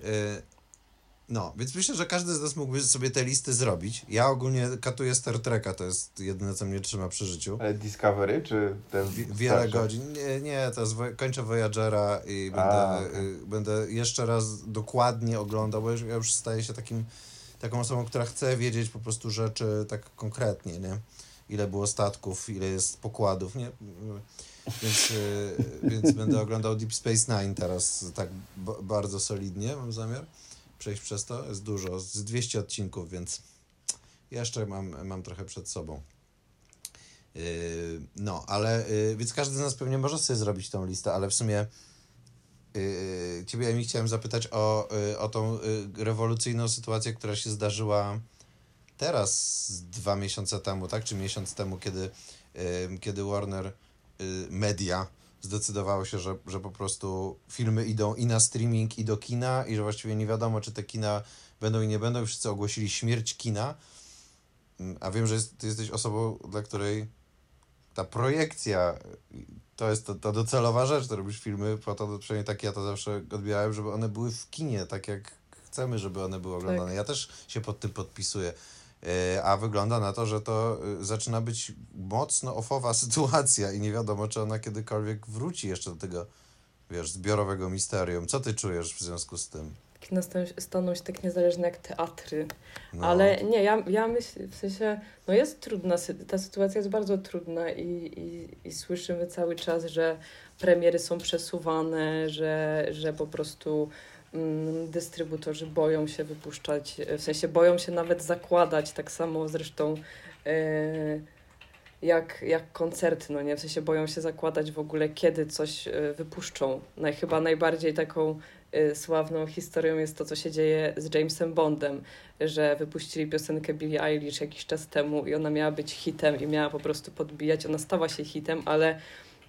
No, więc myślę, że każdy z nas mógłby sobie te listy zrobić. Ja ogólnie katuję Star Treka, to jest jedyne, co mnie trzyma przy życiu. Ale Discovery, czy ten Wi- Wiele starszy? godzin. Nie, nie, to jest, Wo- kończę Voyagera i będę, A, okej. y, będę jeszcze raz dokładnie oglądał, bo już, ja już staję się takim, taką osobą, która chce wiedzieć po prostu rzeczy tak konkretnie, nie? Ile było statków, ile jest pokładów, nie? Więc, y, więc będę oglądał Deep Space Nine teraz tak b- bardzo solidnie, mam zamiar przejść przez to. Jest dużo, z 200 odcinków, więc jeszcze mam, mam trochę przed sobą. Yy, No, ale yy, więc każdy z nas pewnie może sobie zrobić tą listę, ale w sumie yy, ciebie Emi chciałem zapytać o, yy, o tą yy, rewolucyjną sytuację, która się zdarzyła teraz dwa miesiące temu, tak? Czy miesiąc temu, kiedy, yy, kiedy Warner Media zdecydowało się, że, że po prostu filmy idą i na streaming, i do kina, i że właściwie nie wiadomo, czy te kina będą i nie będą. Wszyscy ogłosili śmierć kina. Mm, A wiem, że jest, ty jesteś osobą, dla której ta projekcja to jest to, to docelowa rzecz, to robisz filmy po to, przynajmniej tak ja to zawsze odbierałem, żeby one były w kinie, tak jak chcemy, żeby one były oglądane. Ja też się pod tym podpisuję. E, a wygląda na to, że to e, zaczyna być mocno ofowa sytuacja i nie wiadomo, czy ona kiedykolwiek wróci jeszcze do tego, wiesz, zbiorowego misterium. Co ty czujesz w związku z tym? Kina staną, staną się tak niezależne jak teatry. No, Ale nie, ja, ja myślę, w sensie, no jest trudna, ta sytuacja jest bardzo trudna i, i, i słyszymy cały czas, że premiery są przesuwane, że, że po prostu dystrybutorzy boją się wypuszczać, w sensie boją się nawet zakładać, tak samo zresztą e, jak, jak koncerty, no nie, w sensie boją się zakładać w ogóle, kiedy coś e, wypuszczą. Naj, chyba najbardziej taką sławną historią jest to, co się dzieje z Jamesem Bondem, że wypuścili piosenkę Billie Eilish jakiś czas temu i ona miała być hitem i miała po prostu podbijać. Ona stała się hitem, ale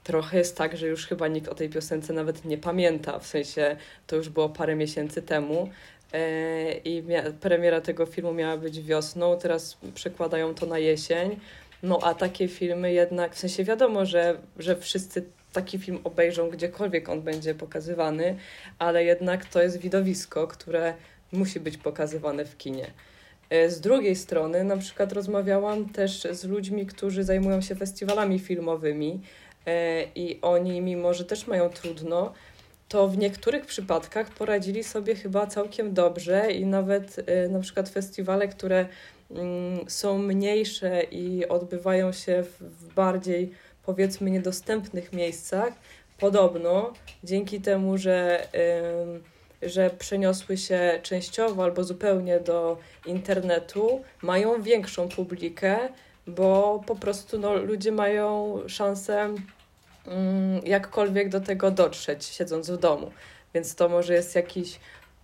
trochę jest tak, że już chyba nikt o tej piosence nawet nie pamięta. W sensie to już było parę miesięcy temu. e, I premiera tego filmu miała być wiosną, teraz przekładają to na jesień. No a takie filmy jednak, w sensie wiadomo, że, że wszyscy taki film obejrzą gdziekolwiek on będzie pokazywany, ale jednak to jest widowisko, które musi być pokazywane w kinie. E, Z drugiej strony, na przykład rozmawiałam też z ludźmi, którzy zajmują się festiwalami filmowymi i oni, mimo że też mają trudno, to w niektórych przypadkach poradzili sobie chyba całkiem dobrze i nawet e, na przykład festiwale, które mm, są mniejsze i odbywają się w, bardziej powiedzmy niedostępnych miejscach, podobno dzięki temu, że, że przeniosły się częściowo albo zupełnie do internetu, mają większą publikę, bo po prostu no, ludzie mają szansę ym, jakkolwiek do tego dotrzeć, siedząc w domu. Więc to może jest jakiś,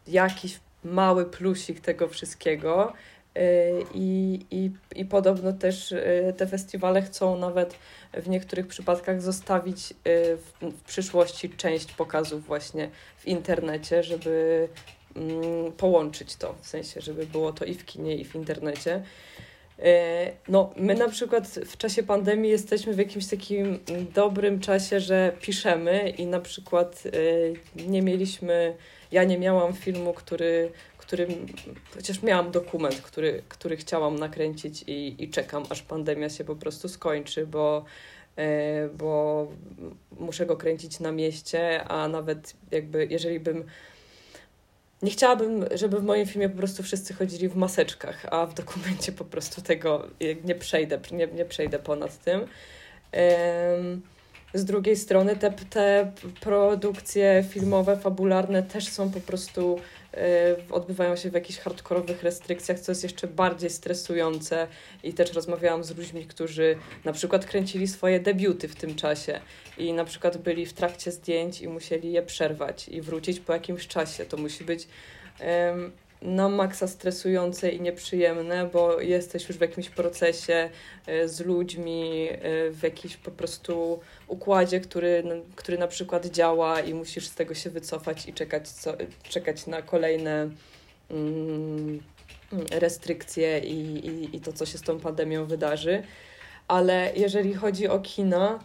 jakiś mały plusik tego wszystkiego. Yy, I, i, I podobno też yy, te festiwale chcą nawet w niektórych przypadkach zostawić yy, w, w przyszłości część pokazów właśnie w internecie, żeby mm, połączyć to, w sensie, żeby było to i w kinie, i w internecie. Yy, No, my na przykład w czasie pandemii jesteśmy w jakimś takim dobrym czasie, że piszemy i na przykład yy, nie mieliśmy, ja nie miałam filmu, który, którym, chociaż miałam dokument, który, który chciałam nakręcić i, i czekam, aż pandemia się po prostu skończy, bo, e, bo muszę go kręcić na mieście, a nawet jakby, jeżeli bym nie chciałabym, żeby w moim filmie po prostu wszyscy chodzili w maseczkach, a w dokumencie po prostu tego nie przejdę, nie, nie przejdę ponad tym. Z drugiej strony te, te produkcje filmowe, fabularne też są po prostu odbywają się w jakichś hardkorowych restrykcjach, co jest jeszcze bardziej stresujące. I też rozmawiałam z ludźmi, którzy na przykład kręcili swoje debiuty w tym czasie i na przykład byli w trakcie zdjęć i musieli je przerwać i wrócić po jakimś czasie. To musi być na maksa stresujące i nieprzyjemne, bo jesteś już w jakimś procesie e, z ludźmi, e, w jakimś po prostu układzie, który, który na przykład działa i musisz z tego się wycofać i czekać, co, czekać na kolejne mm, restrykcje i, i, i to, co się z tą pandemią wydarzy. Ale jeżeli chodzi o kina,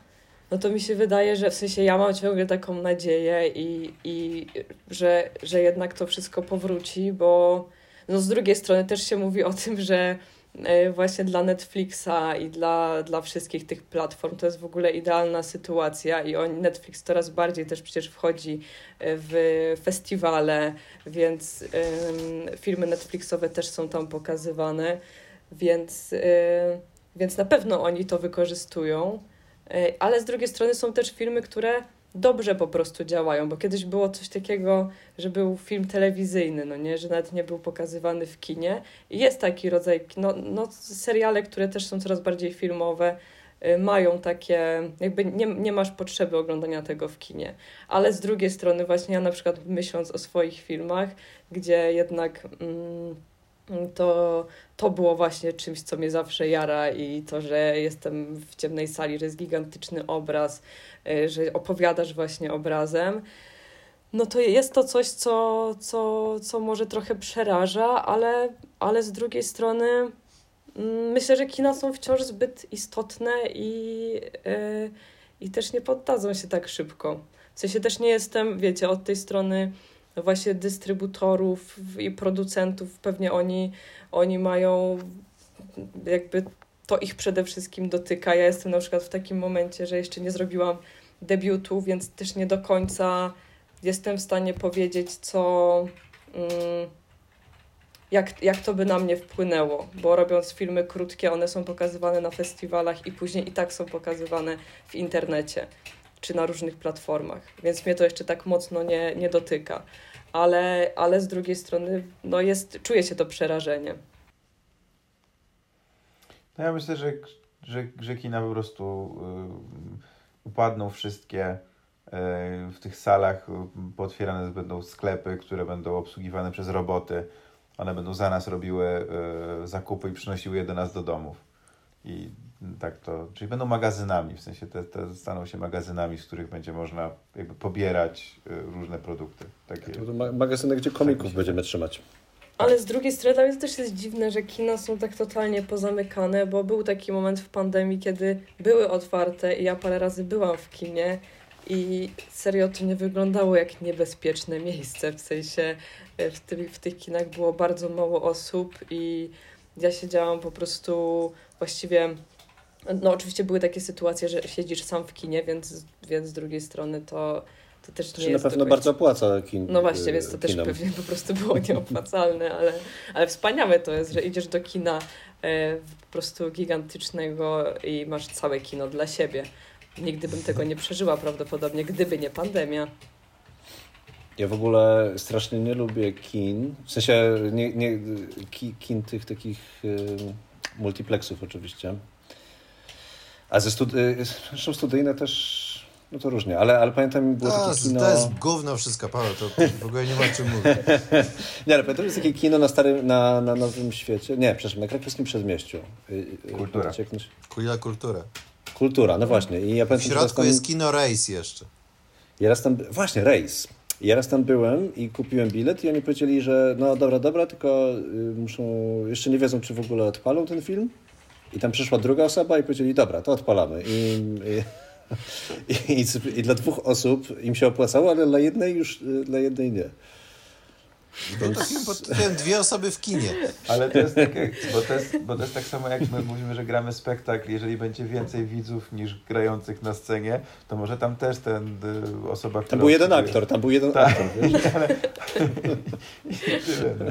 no to mi się wydaje, że w sensie ja mam ciągle taką nadzieję i, i że, że jednak to wszystko powróci, bo no z drugiej strony też się mówi o tym, że e, właśnie dla Netflixa i dla, dla wszystkich tych platform to jest w ogóle idealna sytuacja i on, Netflix coraz bardziej też przecież wchodzi e, w festiwale, więc filmy Netflixowe też są tam pokazywane, więc, e, więc na pewno oni to wykorzystują. E, Ale z drugiej strony są też filmy, które dobrze po prostu działają, bo kiedyś było coś takiego, że był film telewizyjny, no nie, że nawet nie był pokazywany w kinie. I jest taki rodzaj, no, no seriale, które też są coraz bardziej filmowe, y, mają takie, jakby nie, nie masz potrzeby oglądania tego w kinie. Ale z drugiej strony właśnie ja na przykład myśląc o swoich filmach, gdzie jednak mm, to, to było właśnie czymś, co mnie zawsze jara i to, że jestem w ciemnej sali, że jest gigantyczny obraz, y, że opowiadasz właśnie obrazem, no to jest to coś, co, co, co może trochę przeraża, ale, ale z drugiej strony mm, myślę, że kina są wciąż zbyt istotne i, y, i też nie poddadzą się tak szybko. W sensie też nie jestem, wiecie, od tej strony właśnie dystrybutorów i producentów, pewnie oni, oni mają jakby to ich przede wszystkim dotyka. Ja jestem na przykład w takim momencie, że jeszcze nie zrobiłam debiutu, więc też nie do końca jestem w stanie powiedzieć, co. Mm, jak, jak to by na mnie wpłynęło, bo robiąc filmy krótkie, one są pokazywane na festiwalach i później i tak są pokazywane w internecie czy na różnych platformach, więc mnie to jeszcze tak mocno nie, nie dotyka. Ale, ale z drugiej strony no jest, czuje się to przerażenie. No ja myślę, że, że, że kina po prostu y, upadną wszystkie. Y, w tych salach y, potwierane będą sklepy, które będą obsługiwane przez roboty. One będą za nas robiły zakupy i przynosiły je do nas do domów. I tak to, czyli będą magazynami, w sensie te, te staną się magazynami, z których będzie można jakby pobierać y, różne produkty. Takie. To ma- magazyny, gdzie komików będziemy trzymać. Ale z drugiej strony dla mnie to też jest dziwne, że kina są tak totalnie pozamykane, bo był taki moment w pandemii, kiedy były otwarte i ja parę razy byłam w kinie i serio to nie wyglądało jak niebezpieczne miejsce, w sensie e, w, ty, w tych kinach było bardzo mało osób i ja siedziałam po prostu właściwie no oczywiście były takie sytuacje, że siedzisz sam w kinie, więc, więc z drugiej strony to, to też nie Czy na pewno końca- bardzo opłaca kin, no właśnie, y, więc to też kinom. pewnie po prostu było nieopłacalne, ale, ale wspaniałe to jest, że idziesz do kina e, po prostu gigantycznego i masz całe kino dla siebie. Nigdy bym tego nie przeżyła prawdopodobnie, gdyby nie pandemia. Ja w ogóle strasznie nie lubię kin. W sensie nie, nie, ki, kin tych takich y, multiplexów oczywiście. A ze studi- y, zresztą studyjne też, no to różnie, ale, ale pamiętam było To, takie kino... to jest gówno wszystko, Paweł, to w ogóle nie ma o czym mówić. Nie, ale pamiętam, jest takie kino na starym, na, na Nowym Świecie. Nie, przepraszam, na krakowskim Przedmieściu. Y, y, Kultura. Kuja kultura. Kultura, no właśnie. I ja W pamiętam, raz środku tam, jest kino Race jeszcze. ja raz tam, właśnie, rejs. Ja raz tam byłem i kupiłem bilet i oni powiedzieli, że no dobra, dobra, tylko y, muszą, jeszcze nie wiedzą, czy w ogóle odpalą ten film. I tam przyszła druga osoba i powiedzieli, dobra, to odpalamy. I, i, i, i dla dwóch osób im się opłacało, ale dla jednej już, y, dla jednej nie. Był to film pod tytułem Dwie osoby w kinie. Ale to jest takie, bo to jest, bo to jest tak samo jak my mówimy, że gramy spektakl, jeżeli będzie więcej widzów niż grających na scenie, to może tam też ten y, osoba, która... Tam był jeden obsługuje- aktor, tam był jeden Tak. aktor, tyle, no,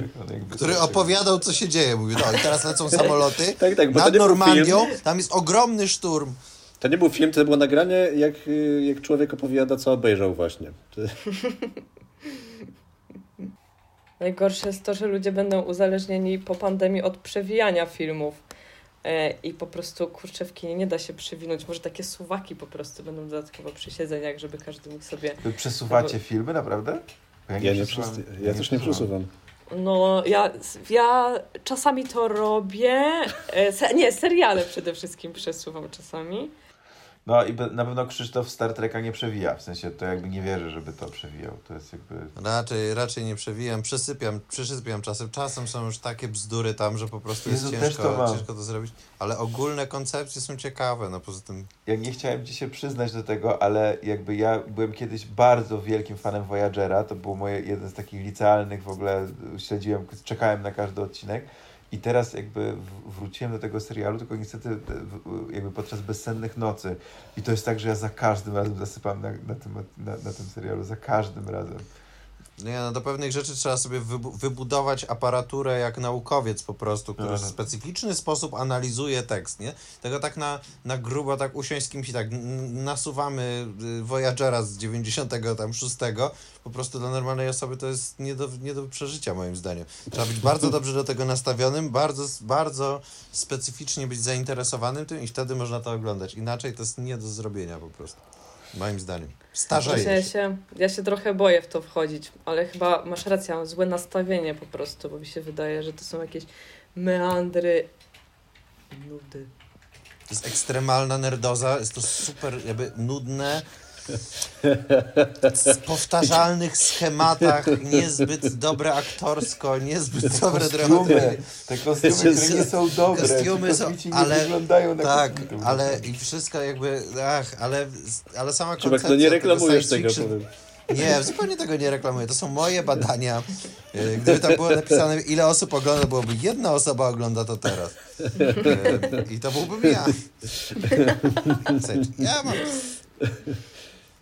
Który tak- opowiadał, co się dzieje. Mówił, no i teraz lecą samoloty Tak, tak, bo nad Normandią, film. tam jest ogromny szturm. To nie był film, to było nagranie, jak, y, jak człowiek opowiada, co obejrzał właśnie. Najgorsze jest to, że ludzie będą uzależnieni po pandemii od przewijania filmów. E, I po prostu, kurczę, w kinie nie da się przewinąć. Może takie suwaki po prostu będą dodatkowo przy siedzeniach, żeby każdy mógł sobie... Wy przesuwacie filmy, naprawdę? Bo Ja, nie przesuwam- przes- ja też nie przesuwam. No, ja, ja czasami to robię. E, se, nie, seriale przede wszystkim przesuwam czasami. No i na pewno Krzysztof Star Treka nie przewija, w sensie to jakby nie wierzę, żeby to przewijał. To jest jakby... Raczej, raczej nie przewijam, przesypiam, przesypiam czasem. Czasem są już takie bzdury tam, że po prostu jest Jezu, to ciężko, mam. ciężko to zrobić. Ale ogólne koncepcje są ciekawe, no poza tym Ja nie chciałem ci się przyznać do tego, ale jakby ja byłem kiedyś bardzo wielkim fanem Voyagera, to był moje, jeden z takich licealnych w ogóle, śledziłem, czekałem na każdy odcinek i teraz jakby wróciłem do tego serialu, tylko niestety e, w- jakby podczas bezsennych nocy i to jest tak, że ja za każdym razem zasypam na, na, tym, na, na tym serialu, za każdym razem. Nie, no do pewnych rzeczy trzeba sobie wybu- wybudować aparaturę jak naukowiec po prostu, który w specyficzny sposób analizuje tekst, nie? Tego tak na, na grubo, tak usiąść z kimś i tak nasuwamy y, Voyagera z 96, po prostu dla normalnej osoby to jest nie do, nie do przeżycia moim zdaniem. Trzeba być bardzo dobrze do tego nastawionym, bardzo, bardzo specyficznie być zainteresowanym tym i wtedy można to oglądać. Inaczej to jest nie do zrobienia po prostu. Moim zdaniem. Ja Starzeje się. się, ja się trochę boję w to wchodzić, ale chyba masz rację, mam złe nastawienie po prostu, bo mi się wydaje, że to są jakieś meandry, nudy. To jest ekstremalna nerdoza, jest to super jakby nudne, w powtarzalnych schematach, niezbyt dobre aktorsko, niezbyt dobre Kostiumy, dramaturgicznie. te kostiumy, które nie są dobre, Kostiumy są- kosmici nie ale- wyglądają na Tak, kosmitów. ale i wszystko jakby, ach, ale, ale sama Czubek, koncepcja no nie tego reklamujesz tego, fiction- powiem. Nie, zupełnie tego nie reklamuję. To są moje badania. E, Gdyby tam było napisane, ile osób ogląda, byłoby jedna osoba ogląda to teraz. E, I to byłbym ja. Ja mam.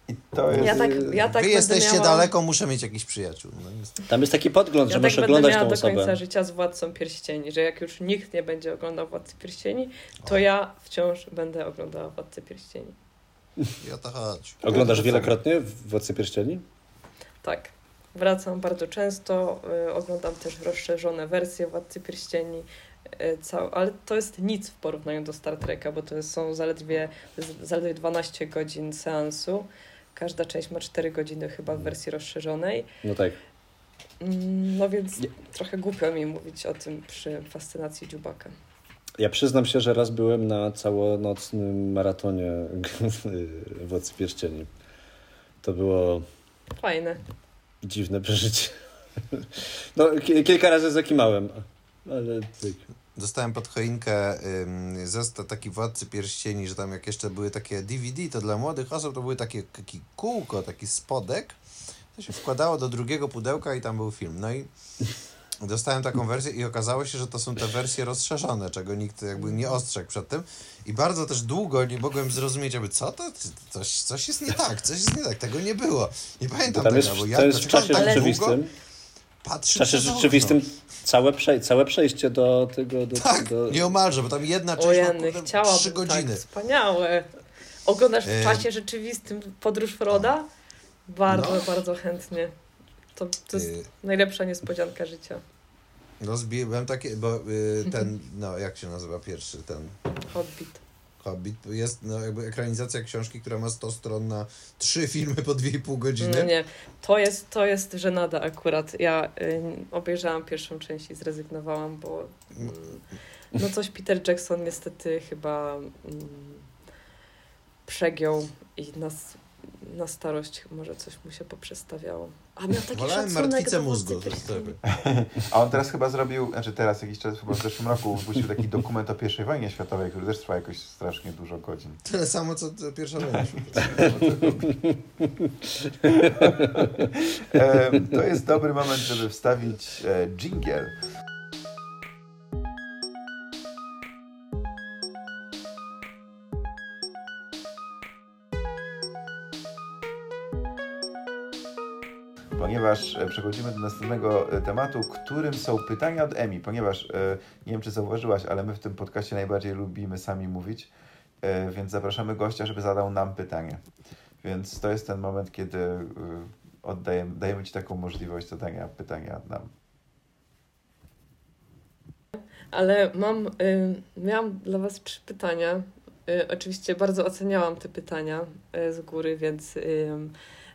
I to jest... Ja tak, ja tak Wy jesteście miała... daleko, muszę mieć jakichś przyjaciół. No, jest- Tam jest taki podgląd, Ja że tak możesz oglądać tą do końca osobę. życia z Władcą Pierścieni, że jak już nikt nie będzie oglądał Władcy Pierścieni, to ja wciąż będę oglądała Władcę Pierścieni. O to chodzi. Oglądasz wielokrotnie w Władcy Pierścieni? Tak. Wracam bardzo często, y, oglądam też rozszerzone wersje Władcy Pierścieni, y, cał, ale to jest nic w porównaniu do Star Treka, bo to są zaledwie, zaledwie 12 godzin seansu. Każda część ma 4 godziny chyba w wersji rozszerzonej. No tak. Mm, No więc Nie. trochę głupio mi mówić o tym przy fascynacji Dziubaka. Ja przyznam się, że raz byłem na całonocnym maratonie Władcy Pierścieni. To było Fajne. dziwne przeżycie. No, ki- kilka razy zakimałem, ale. Dostałem pod choinkę ym, zestaw taki Władcy Pierścieni, że tam jak jeszcze były takie DVD, to dla młodych osób to były takie taki kółko, taki spodek. To się wkładało do drugiego pudełka i tam był film. No i dostałem taką wersję i okazało się, że to są te wersje rozszerzone, czego nikt jakby nie ostrzegł przed tym. I bardzo też długo nie mogłem zrozumieć, jakby co to? Coś, coś jest nie tak, coś jest nie tak, tego nie było. Nie pamiętam Tam tego, bo ja to jest w czasie tak długo rzeczywistym. W czasie rzeczywistym całe, prze, całe przejście do tego. Do, Tak, do... nieomalże, bo tam jedna część ma Jany, kurde, tak, godziny. wspaniałe. Oglądasz w E, czasie rzeczywistym Podróż Froda? Bardzo, No. bardzo chętnie. To, to jest Y, najlepsza niespodzianka życia. No zbiłem takie, bo y, ten, no jak się nazywa pierwszy, ten Hobbit. Hobbit, jest no, jakby ekranizacja książki, która ma 100 stron na trzy filmy po 2,5 godziny. No nie, to jest, to jest żenada akurat. Ja y, obejrzałam pierwszą część i zrezygnowałam, bo mm, no coś Peter Jackson niestety chyba mm, przegiął i nas na starość może coś mu się poprzestawiało. A miał taki Wolałem martwicę mózgu. A on teraz chyba zrobił, znaczy teraz jakiś czas, chyba w zeszłym roku wypuścił taki dokument o I wojnie światowej, który też trwa jakoś strasznie dużo godzin. Tyle samo, co pierwsza wojna światowa. To jest dobry moment, żeby wstawić e, jingle. Ponieważ e, przechodzimy do następnego e, tematu, którym są pytania od Emi. Ponieważ e, nie wiem, czy zauważyłaś, ale my w tym podcaście najbardziej lubimy sami mówić, więc zapraszamy gościa, żeby zadał nam pytanie. Więc to jest ten moment, kiedy oddajemy, dajemy Ci taką możliwość zadania pytania nam. Ale mam, y, miałam dla Was trzy pytania. Y, oczywiście bardzo oceniałam te pytania y, z góry, więc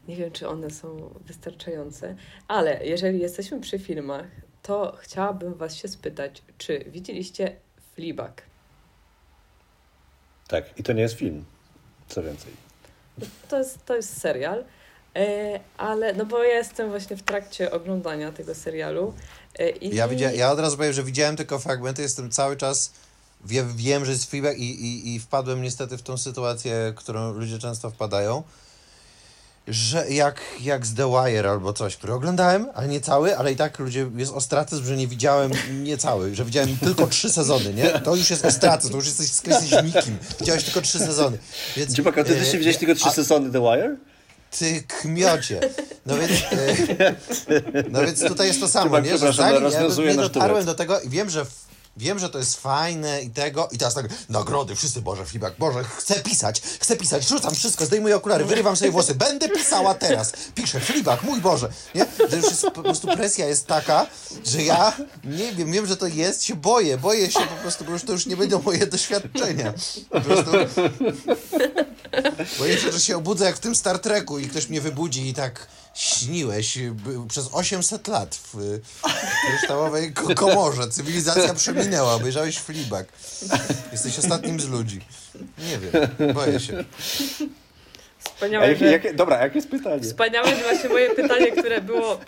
nie wiem, czy one są wystarczające. Ale jeżeli jesteśmy przy filmach, to chciałabym Was się spytać, czy widzieliście Fleabag? Tak, i to nie jest film. Co więcej. To jest, to jest serial, e, ale no bo ja jestem właśnie w trakcie oglądania tego serialu. e, I Ja, widzia, ja od razu powiem, że widziałem tylko fragmenty, jestem cały czas, wie, wiem, że jest feedback i, i, i wpadłem niestety w tą sytuację, którą ludzie często wpadają, że jak, jak z The Wire albo coś, który oglądałem, ale nie cały, ale i tak ludzie, jest ostracyzm, że nie widziałem nie cały, że widziałem tylko trzy sezony, nie? To już jest ostracyzm, to już jesteś, jesteś nikim, widziałeś tylko trzy sezony. Więc, Dziubaka, ty e, też się widziałeś tylko trzy a- sezony The Wire? ty kmiocie. No więc, e, no więc tutaj jest to samo, Chyba, nie? Że zanim ja nie dotarłem do tego i wiem, że wiem, że to jest fajne i tego i teraz tak nagrody, wszyscy, Boże, feedback, Boże, chcę pisać, chcę pisać, rzucam wszystko, zdejmuję okulary, wyrywam sobie włosy, będę pisała teraz, piszę, feedback, mój Boże, nie? To już jest, po prostu presja jest taka, że ja nie wiem, wiem, że to jest, się boję, boję się po prostu, bo już to już nie będą moje doświadczenia. Po prostu Boję się, że się obudzę jak w tym Star Treku i ktoś mnie wybudzi i tak śniłeś by- przez 800 lat w y, kryształowej ko- komorze. Cywilizacja przeminęła, obejrzałeś Fleabag. Jesteś ostatnim z ludzi. Nie wiem, boję się. Wspaniałe, jakie, że, jakie, dobra, jakie jest pytanie? wspaniałe, że właśnie moje pytanie, które było,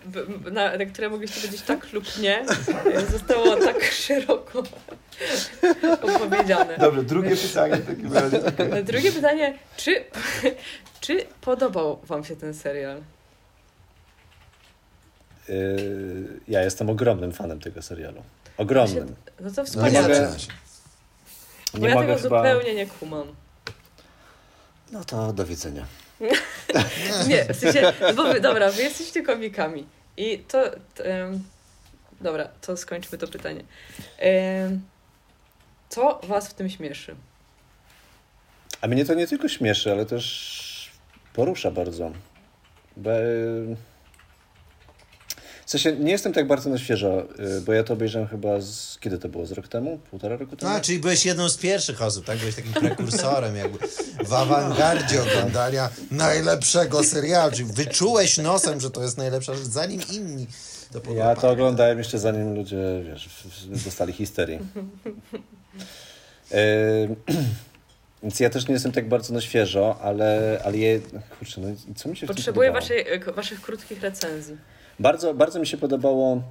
na, na które mogliście powiedzieć tak lub nie, e, zostało tak szeroko opowiedziane. Dobrze, drugie pytanie w takim razie. Drugie pytanie, czy, czy podobał Wam się ten serial? Ja jestem ogromnym fanem tego serialu. Ogromnym. No to No nie wspaniale. mogę- zaczyna się. Bo Nie ja mogę tego chyba... zupełnie nie kumam. No to do widzenia. Nie, w sensie, bo wy, dobra, wy jesteście komikami. I to. to em, dobra, to skończmy to pytanie. Em, co was w tym śmieszy? A mnie to nie tylko śmieszy, ale też porusza bardzo. Bo, w sensie nie jestem tak bardzo na świeżo, yy, bo ja to obejrzałem chyba z... Kiedy to było? Z rok temu? Półtora roku temu? A, czyli byłeś jedną z pierwszych osób, tak? Byłeś takim prekursorem, jakby w awangardzie oglądania najlepszego serialu. Czyli wyczułeś nosem, że to jest najlepsza rzecz, zanim inni to Ja to oglądałem jeszcze zanim ludzie, wiesz, dostali histerii. Yy, Więc ja też nie jestem tak bardzo na świeżo, ale, ale je, kurczę, no i co mi się w tym Potrzebuję waszej, waszych krótkich recenzji. Bardzo, bardzo mi się podobało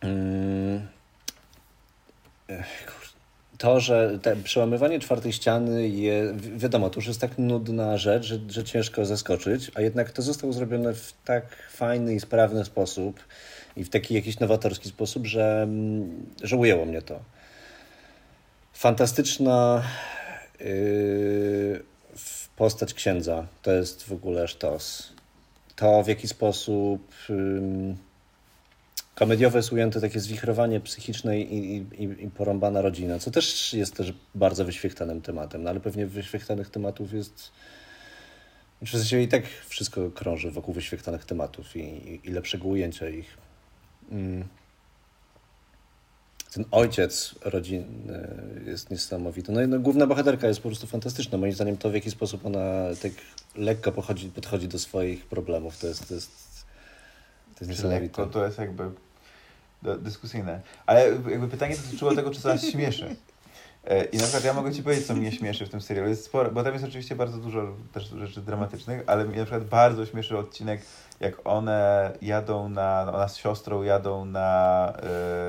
mm, to, że te przełamywanie czwartej ściany, je, wi- wiadomo, to już jest tak nudna rzecz, że, że ciężko zaskoczyć, a jednak to zostało zrobione w tak fajny i sprawny sposób i w taki jakiś nowatorski sposób, że, mm, że ujęło mnie to. Fantastyczna yy, postać księdza. To jest w ogóle sztos to w jaki sposób komediowe jest ujęte takie zwichrowanie psychiczne i, i, i- porąbana rodzina, co też jest też bardzo wyświechtanym tematem, no ale pewnie wyświechtanych tematów jest w sensie i tak wszystko krąży wokół wyświechtanych tematów i, i, i lepszego ujęcia ich. Mm. Ten ojciec rodzinny jest niesamowity. No i no, główna bohaterka jest po prostu fantastyczna. Moim zdaniem to, w jaki sposób ona tak lekko pochodzi, podchodzi do swoich problemów, to jest, to jest, to jest niesamowite. lekko, to jest jakby dyskusyjne. Ale jakby pytanie dotyczyło tego, czy coś śmieszy. E, I na przykład ja mogę Ci powiedzieć, co mnie śmieszy w tym serialu. Jest sporo, bo tam jest oczywiście bardzo dużo też rzeczy dramatycznych, ale mnie na przykład bardzo śmieszy odcinek, jak one jadą na, ona z siostrą jadą na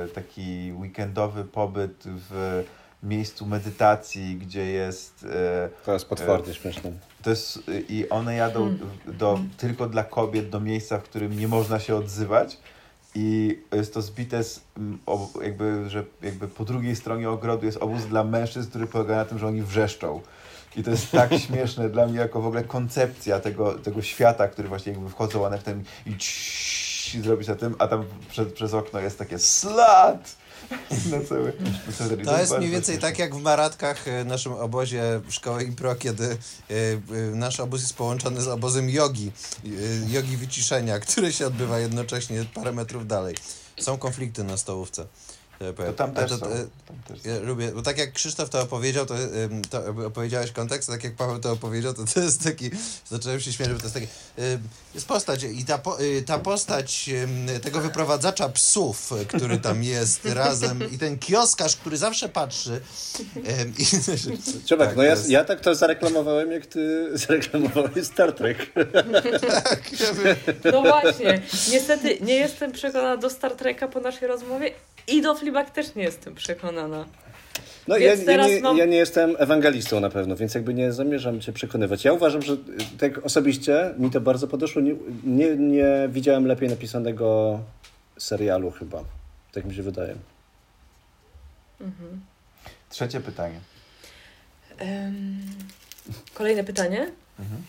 e, taki weekendowy pobyt w miejscu medytacji, gdzie jest e, To jest potwornie śmieszne. to jest, I one jadą do, tylko dla kobiet do miejsca, w którym nie można się odzywać. I jest to zbite z, jakby, że jakby po drugiej stronie ogrodu jest obóz dla mężczyzn, który polega na tym, że oni wrzeszczą. I to jest tak śmieszne dla mnie, jako w ogóle koncepcja tego, tego świata, który właśnie jakby wchodzą one w ten i zrobić na tym, a tam przed, przez okno jest takie slat! Na cały, na To jest mniej więcej tak jak w Maratkach, e, naszym obozie szkoły impro, kiedy e, e, nasz obóz jest połączony z obozem jogi, jogi wyciszenia, który się odbywa jednocześnie parę metrów dalej. Są konflikty na stołówce. To tam też to, są. Tam też są. Ja lubię, bo tak jak Krzysztof to opowiedział, to, to opowiedziałeś kontekst, a tak jak Paweł to opowiedział, to to jest taki, zacząłem się śmiać, bo to jest taki, jest postać i ta, y, ta postać tego wyprowadzacza psów, który tam jest razem i ten kioskarz, który zawsze patrzy i, tak, no ja, ja tak to zareklamowałem, jak ty zareklamowałeś Star Trek. No właśnie, niestety nie jestem przekonana do Star Treka po naszej rozmowie i do Fleabag też nie jestem przekonana. No ja, ja, nie, mam- ja nie jestem ewangelistą na pewno, więc jakby nie zamierzam cię przekonywać. Ja uważam, że y, tak osobiście mi to bardzo podeszło. Nie, nie, nie widziałem lepiej napisanego serialu chyba. Tak mi się wydaje. Trzecie pytanie. Em, kolejne pytanie. Mhm.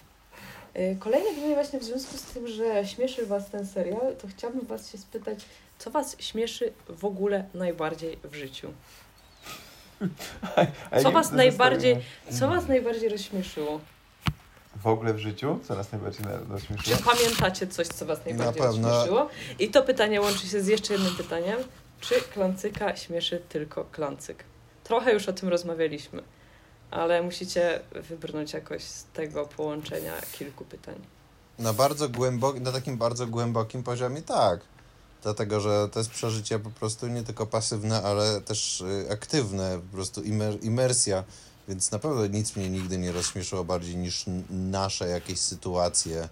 Y, Kolejne pytanie właśnie w związku z tym, że śmieszy Was ten serial, to chciałabym Was się spytać, co Was śmieszy w ogóle najbardziej w życiu? Co was najbardziej-. Co Was najbardziej rozśmieszyło? W ogóle w życiu? Co nas najbardziej na- Czy rozśmieszyło? pamiętacie coś, co Was najbardziej pewno. rozśmieszyło? I to pytanie łączy się z jeszcze jednym pytaniem. Czy klancyka śmieszy tylko klancyk? Trochę już o tym rozmawialiśmy, ale musicie wybrnąć jakoś z tego połączenia kilku pytań. na bardzo głębok, na takim bardzo głębokim poziomie tak. Dlatego, że to jest przeżycie po prostu nie tylko pasywne, ale też y, aktywne, po prostu imer, imersja. Więc na pewno nic mnie nigdy nie rozśmieszyło bardziej niż nasze jakieś sytuacje,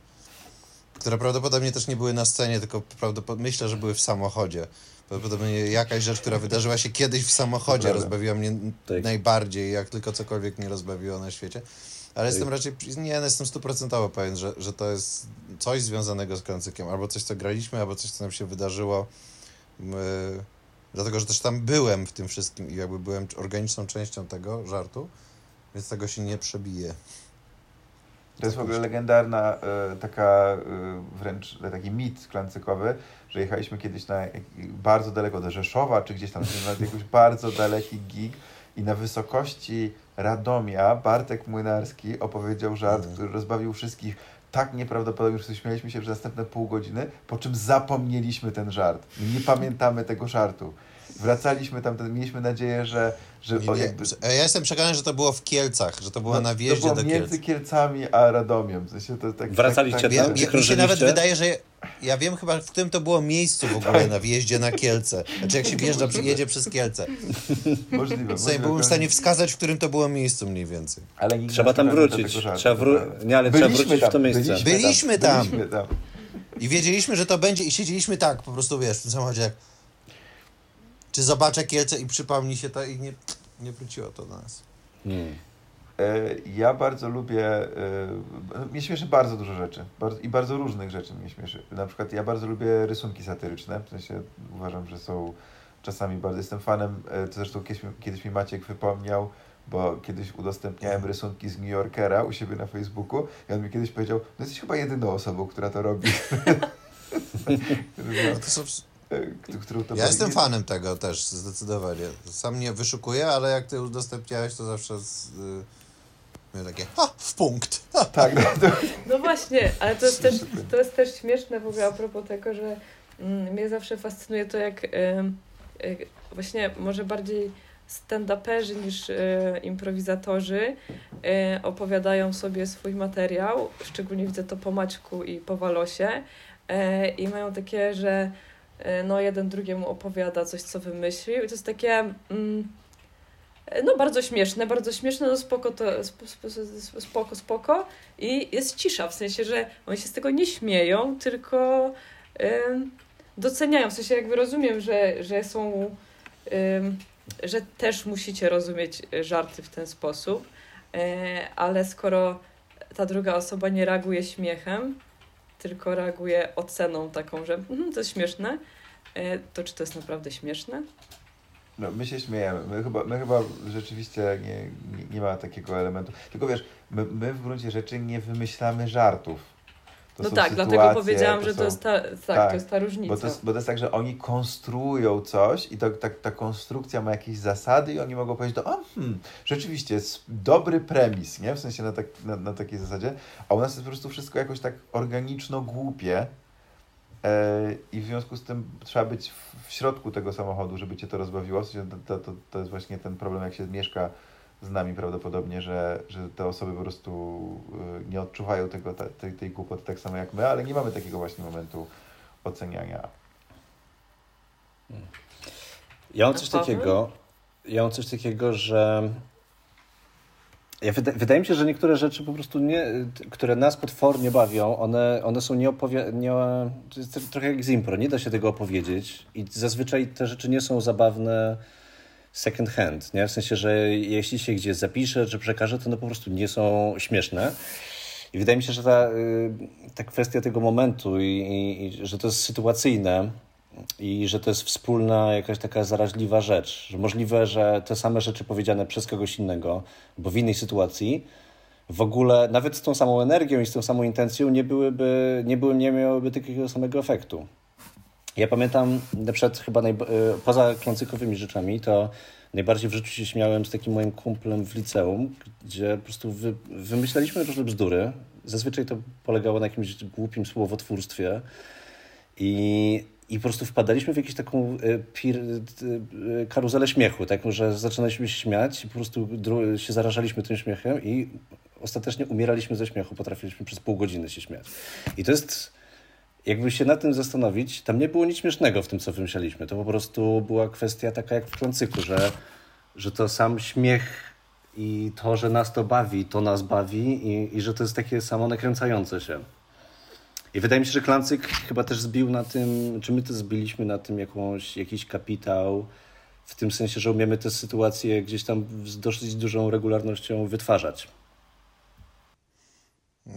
które prawdopodobnie też nie były na scenie, tylko prawdopodobnie myślę, że były w samochodzie. Prawdopodobnie jakaś rzecz, która wydarzyła się kiedyś w samochodzie, rozbawiła mnie Tak. najbardziej, jak tylko cokolwiek mnie rozbawiło na świecie. Ale jestem raczej, nie, jestem stuprocentowo pewien, że, że to jest coś związanego z Klancykiem, albo coś, co graliśmy, albo coś, co nam się wydarzyło. My, dlatego, że też tam byłem w tym wszystkim i jakby byłem organiczną częścią tego żartu, więc tego się nie przebije. To jest w ogóle legendarna e, taka e, wręcz taki mit klancykowy, że jechaliśmy kiedyś na bardzo daleko do Rzeszowa, czy gdzieś tam na jakiś bardzo daleki gig i na wysokości Radomia Bartek Młynarski opowiedział żart, Mhm. który rozbawił wszystkich tak nieprawdopodobnie, że śmialiśmy się przez następne pół godziny, po czym zapomnieliśmy ten żart. Nie pamiętamy tego żartu. Wracaliśmy tam, mieliśmy nadzieję, że, że Nie, o, nie, jakby, ja jestem przekonany, że to było w Kielcach, że to było no, na wjeździe to do było między Kielc. Kielcami a Radomiem. W sensie to tak, Wracaliście tak, tak, tam? ja, mi się nawet wydaje, że ja, wiem chyba, w którym to było miejscu w ogóle na wjeździe na Kielce. Znaczy jak się wjeżdża, jedzie przez Kielce. Możliwe. Sobie możliwe. byłem w stanie wskazać, w którym to było miejscu mniej więcej. Ale Trzeba tam wrócić. Trzeba wró- prawda. nie, ale trzeba Byliśmy wrócić w to miejsce. Byliśmy, Byliśmy tam. Byliśmy tam. I wiedzieliśmy, że to będzie i siedzieliśmy tak, po prostu wiesz, w tym samochodzie jak czy zobaczę Kielce i przypomni się to i nie, nie wróciło to do nas. E, Ja bardzo lubię, e, mnie śmieszy bardzo dużo rzeczy bardzo, i bardzo różnych rzeczy mnie śmieszy. Na przykład ja bardzo lubię rysunki satyryczne, w sensie uważam, że są czasami bardzo, jestem fanem, e, to zresztą kiedyś, mi- kiedyś mi Maciek wypomniał, bo kiedyś udostępniałem rysunki z New Yorkera u siebie na Facebooku i on mi kiedyś powiedział, no jesteś chyba jedyną osobą, która to robi. No to są, którą to ja jestem fanem tego też, zdecydowanie. Sam nie wyszukuję, ale jak ty udostępniałeś, to zawsze z, y, miałem takie, ha, w punkt. Ha. Tak, no, to, No właśnie, ale to jest też, to jest też śmieszne w ogóle a propos tego, że mm, mnie zawsze fascynuje to, jak em, e, właśnie może bardziej stand-uperzy niż e, improwizatorzy e, opowiadają sobie swój materiał, szczególnie widzę to po Maćku i po Walosie e, i mają takie, że e, no jeden drugiemu opowiada coś, co wymyślił. I to jest takie mm, no bardzo śmieszne, bardzo śmieszne, no spoko, to, sp- sp- spoko, spoko. I jest cisza, w sensie, że oni się z tego nie śmieją, tylko ym, doceniają, w sensie jakby rozumiem, że, że są, ym, że też musicie rozumieć y, żarty w ten sposób, e, ale skoro ta druga osoba nie reaguje śmiechem, tylko reaguje oceną taką, że mhm, to jest śmieszne, e, to czy to jest naprawdę śmieszne? No, my się śmiejemy. My chyba, my chyba rzeczywiście nie, nie, nie ma takiego elementu. Tylko wiesz, my, my w gruncie rzeczy nie wymyślamy żartów. To no tak, dlatego sytuacje, powiedziałam, że to są- jest ta, tak, tak, to jest ta różnica. Bo to, jest, bo to jest tak, że oni konstruują coś i to, ta, ta konstrukcja ma jakieś zasady i oni mogą powiedzieć, to, o, hmm, rzeczywiście jest dobry premis, nie? W sensie na, tak, na, na takiej zasadzie. A u nas jest po prostu wszystko jakoś tak organiczno-głupie e, i w związku z tym trzeba być w, w środku tego samochodu, żeby cię to rozbawiło. W sensie to, to, to jest właśnie ten problem, jak się mieszka z nami prawdopodobnie, że, że te osoby po prostu y, nie odczuwają tego, tej, tej głupoty tak samo jak my, ale nie mamy takiego właśnie momentu oceniania. Ja mam coś takiego, ja mam coś takiego, że ja wyda, wydaje mi się, że niektóre rzeczy po prostu nie, które nas potwornie bawią, one, one są nieopowie... Nie, to jest trochę jak z impro, nie da się tego opowiedzieć i zazwyczaj te rzeczy nie są zabawne second hand, nie? W sensie, że jeśli się gdzieś zapisze, czy przekaże, to one po prostu nie są śmieszne. I wydaje mi się, że ta, y, ta kwestia tego momentu i, i, i że to jest sytuacyjne i że to jest wspólna jakaś taka zaraźliwa rzecz, że możliwe, że te same rzeczy powiedziane przez kogoś innego, bo w innej sytuacji w ogóle nawet z tą samą energią i z tą samą intencją nie byłyby, nie, były, nie miałyby takiego samego efektu. Ja pamiętam na przykład chyba najba- y, poza klącykowymi rzeczami, to najbardziej w życiu się śmiałem z takim moim kumplem w liceum, gdzie po prostu wy, wymyślaliśmy różne bzdury. Zazwyczaj to polegało na jakimś głupim słowotwórstwie i, i po prostu wpadaliśmy w jakąś taką y, pir, y, karuzelę śmiechu, taką, że zaczynaliśmy się śmiać i po prostu się zarażaliśmy tym śmiechem i ostatecznie umieraliśmy ze śmiechu, potrafiliśmy przez pół godziny się śmiać. I to jest jakby się nad tym zastanowić, tam nie było nic śmiesznego w tym, co wymyślaliśmy. To po prostu była kwestia taka jak w klancyku, że, że to sam śmiech i to, że nas to bawi, to nas bawi i, i że to jest takie samo nakręcające się. I wydaje mi się, że Klancyk chyba też zbił na tym, czy my też zbiliśmy na tym jakąś, jakiś kapitał, w tym sensie, że umiemy te sytuacje gdzieś tam z dosyć dużą regularnością wytwarzać.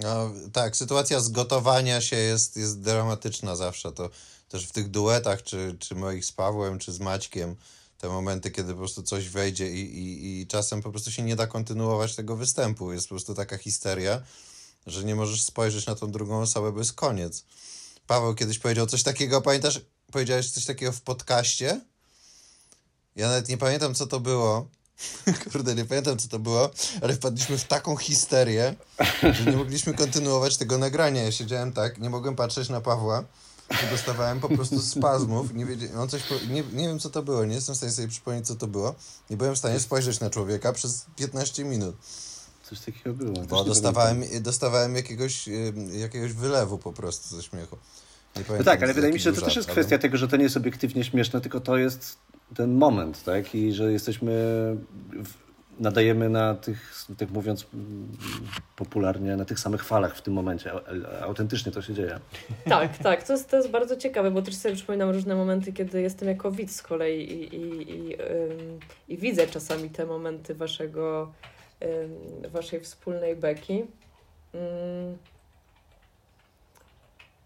No, tak, sytuacja zgotowania się jest, jest dramatyczna zawsze. To też w tych duetach, czy, czy moich z Pawłem, czy z Maćkiem, te momenty, kiedy po prostu coś wejdzie i, i, i czasem po prostu się nie da kontynuować tego występu. Jest po prostu taka histeria, że nie możesz spojrzeć na tą drugą osobę, bo jest koniec. Paweł kiedyś powiedział coś takiego, pamiętasz, powiedziałeś coś takiego w podcaście? Ja nawet nie pamiętam, co to było. Kurde, nie pamiętam, co to było, ale wpadliśmy w taką histerię, że nie mogliśmy kontynuować tego nagrania. Ja siedziałem tak, nie mogłem patrzeć na Pawła, i dostawałem po prostu spazmów. Nie, wiedziałem, on coś, po- nie, nie wiem, co to było, nie jestem w stanie sobie przypomnieć, co to było. Nie byłem w stanie spojrzeć na człowieka przez 15 minut, Coś takiego było. Bo dostawałem, dostawałem jakiegoś, jakiegoś wylewu po prostu ze śmiechu. No pamiętam, tak, ale wydaje mi się, że to też jest żart, ale- kwestia tego, że to nie jest obiektywnie śmieszne, tylko to jest ten moment, tak? I że jesteśmy, w, nadajemy na tych, tak mówiąc mm, popularnie, na tych samych falach w tym momencie. Autentycznie to się dzieje. Tak, tak, to jest, to jest bardzo ciekawe, bo też sobie przypominam różne momenty, kiedy jestem jako widz z kolei i, i, i, i widzę czasami te momenty waszego, waszej wspólnej beki.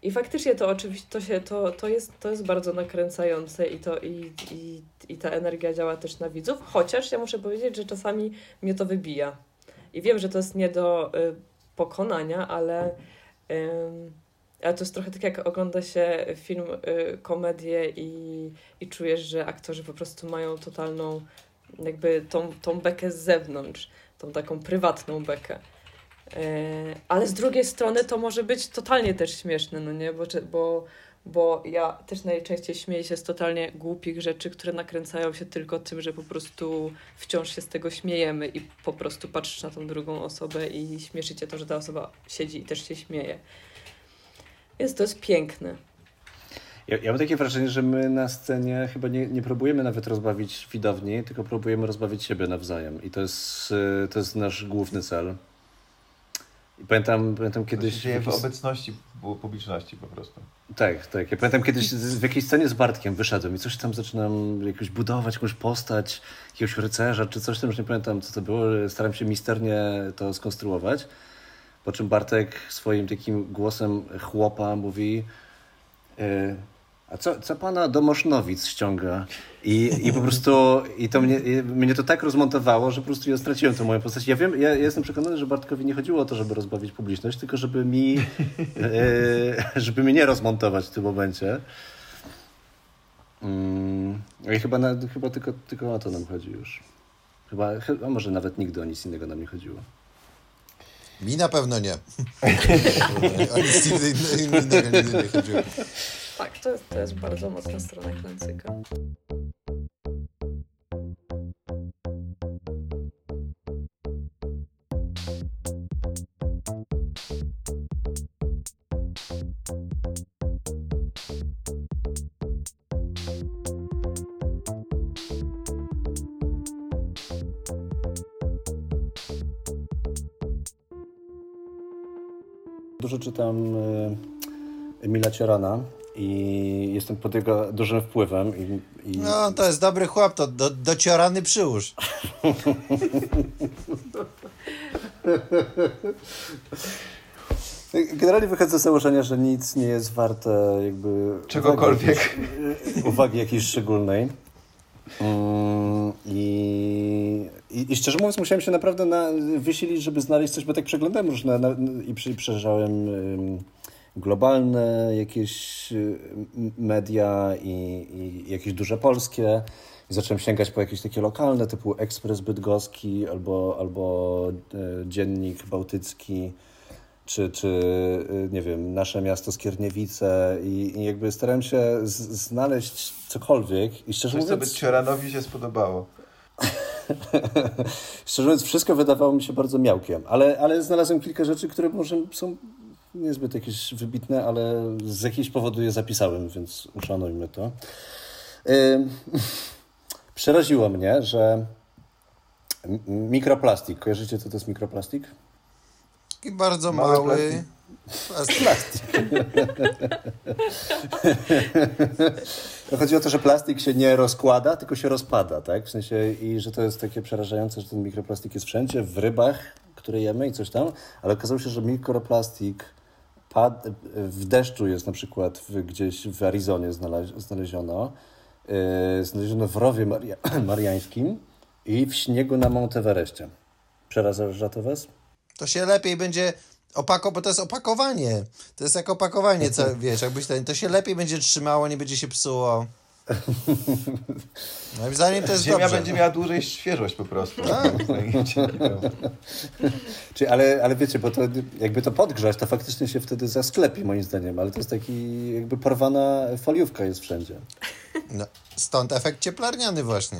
I faktycznie to oczywiście to się, to, to, jest, to jest bardzo nakręcające i, to, i, i, i ta energia działa też na widzów, chociaż ja muszę powiedzieć, że czasami mnie to wybija. I wiem, że to jest nie do y, pokonania, ale ym, ale to jest trochę tak, jak ogląda się film, y, komedię i, i czujesz, że aktorzy po prostu mają totalną, jakby tą, tą bekę z zewnątrz, tą taką prywatną bekę. E, ale z drugiej strony to może być totalnie też śmieszne, no nie? Bo, bo, bo ja też najczęściej śmieję się z totalnie głupich rzeczy, które nakręcają się tylko tym, że po prostu wciąż się z tego śmiejemy i po prostu patrzysz na tą drugą osobę i śmieszy cię to, że ta osoba siedzi i też się śmieje. Więc to jest piękne. Ja, ja mam takie wrażenie, że my na scenie chyba nie, nie próbujemy nawet rozbawić widowni, tylko próbujemy rozbawić siebie nawzajem. I to jest, y, to jest nasz główny cel. I pamiętam, pamiętam To kiedyś... się dzieje w obecności pu- publiczności po prostu. Tak, tak. Ja pamiętam kiedyś w jakiejś scenie z Bartkiem wyszedłem i coś tam zaczynam jakoś budować, jakąś postać, jakiegoś rycerza czy coś tam, już nie pamiętam co to było. Staram się misternie to skonstruować. Po czym Bartek swoim takim głosem chłopa mówi e, a co, co pana do Mosznowic ściąga? I, i po prostu i to mnie, i mnie to tak rozmontowało, że po prostu ja straciłem tę moją postać. Ja wiem, ja, jestem przekonany, że Bartkowi nie chodziło o to, żeby rozbawić publiczność, tylko żeby mi, e, żeby mnie nie rozmontować w tym momencie. Mm, I chyba, na, chyba tylko, tylko o to nam chodzi już. Chyba, chyba może nawet nigdy o nic innego nam nie chodziło. Mi na pewno nie. o nic innego nie chodziło. Tak, to to jest bardzo mocna strona Klancyka. Dużo czytam e, Emila Ciorana i jestem pod jego dużym wpływem. I, i No, to jest dobry chłop, to do, dociorany przyłóż. Generalnie wychodzę z założenia, że nic nie jest warte jakby Czegokolwiek. Uwagi, uwagi jakiejś szczególnej. Mm, I, i, I szczerze mówiąc, musiałem się naprawdę na, wysilić, żeby znaleźć coś, bo tak przeglądałem różne na, i przy, ym, globalne jakieś y, media i, i jakieś duże polskie. I zacząłem sięgać po jakieś takie lokalne, typu Ekspres Bydgoski albo, albo e, Dziennik Bałtycki czy, czy y, nie wiem, nasze miasto Skierniewice i, i jakby starałem się z, znaleźć cokolwiek i szczerze Coś, co by mówiąc, Cioranowi się spodobało. szczerze mówiąc wszystko wydawało mi się bardzo miałkiem, ale, ale znalazłem kilka rzeczy, które może są niezbyt jakieś wybitne, ale z jakiegoś powodu je zapisałem, więc uszanujmy to. Przeraziło mnie, że mikroplastik, kojarzycie co to jest mikroplastik? Taki bardzo Mały mały. plastik. plastik. No chodzi o to, że plastik się nie rozkłada, tylko się rozpada, tak? W sensie, i że to jest takie przerażające, że ten mikroplastik jest wszędzie, w rybach, które jemy i coś tam, ale okazało się, że mikroplastik pad, w deszczu jest na przykład w, gdzieś w Arizonie znale- znaleziono, yy, znaleziono w rowie Maria, mariańskim i w śniegu na Monteverestie. Przeraża to was? To się lepiej będzie opako, bo to jest opakowanie. To jest jak opakowanie, co wiesz, jakbyś ten, to się lepiej będzie trzymało, nie będzie się psuło. Moim zdaniem to jest Ziemia dobrze. będzie miała dłużej świeżość po prostu. Tak. Czy, ale, ale wiecie, bo to jakby to podgrzać, to faktycznie się wtedy zasklepi moim zdaniem, ale to jest taki jakby porwana foliówka jest wszędzie. No, stąd efekt cieplarniany właśnie.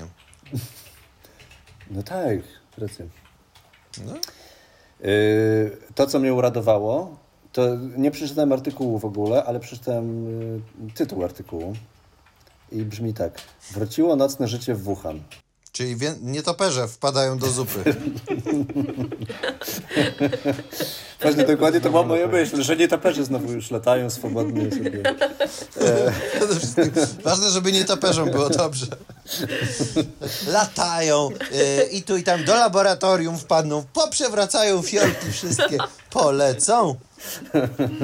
No tak, racja. No. Yy, to, co mnie uradowało, to nie przeczytałem artykułu w ogóle, ale przeczytałem yy, tytuł artykułu i brzmi tak. Wróciło nocne życie w Wuhan. Czyli wie, nietoperze wpadają do zupy. Właśnie dokładnie to była moja myśl, że nietoperze znowu już latają swobodnie sobie. Przede wszystkim ważne, żeby nietoperzom było dobrze. Latają yy, i tu i tam do laboratorium wpadną, poprzewracają fiolki wszystkie, polecą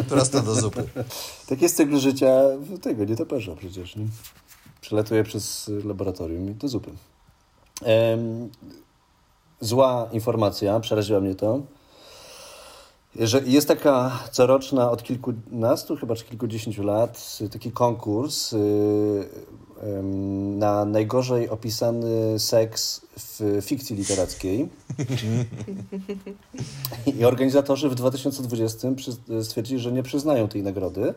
prosto do zupy. Tak jest cykl życia tego nietoperza przecież. Nie? Przelatuje przez laboratorium i do zupy. Zła informacja, przeraziła mnie to, że jest taka coroczna od kilkunastu, chyba czy kilkudziesięciu lat, taki konkurs y, na najgorzej opisany seks w fikcji literackiej. I organizatorzy w 2020 przy- stwierdzili, że nie przyznają tej nagrody.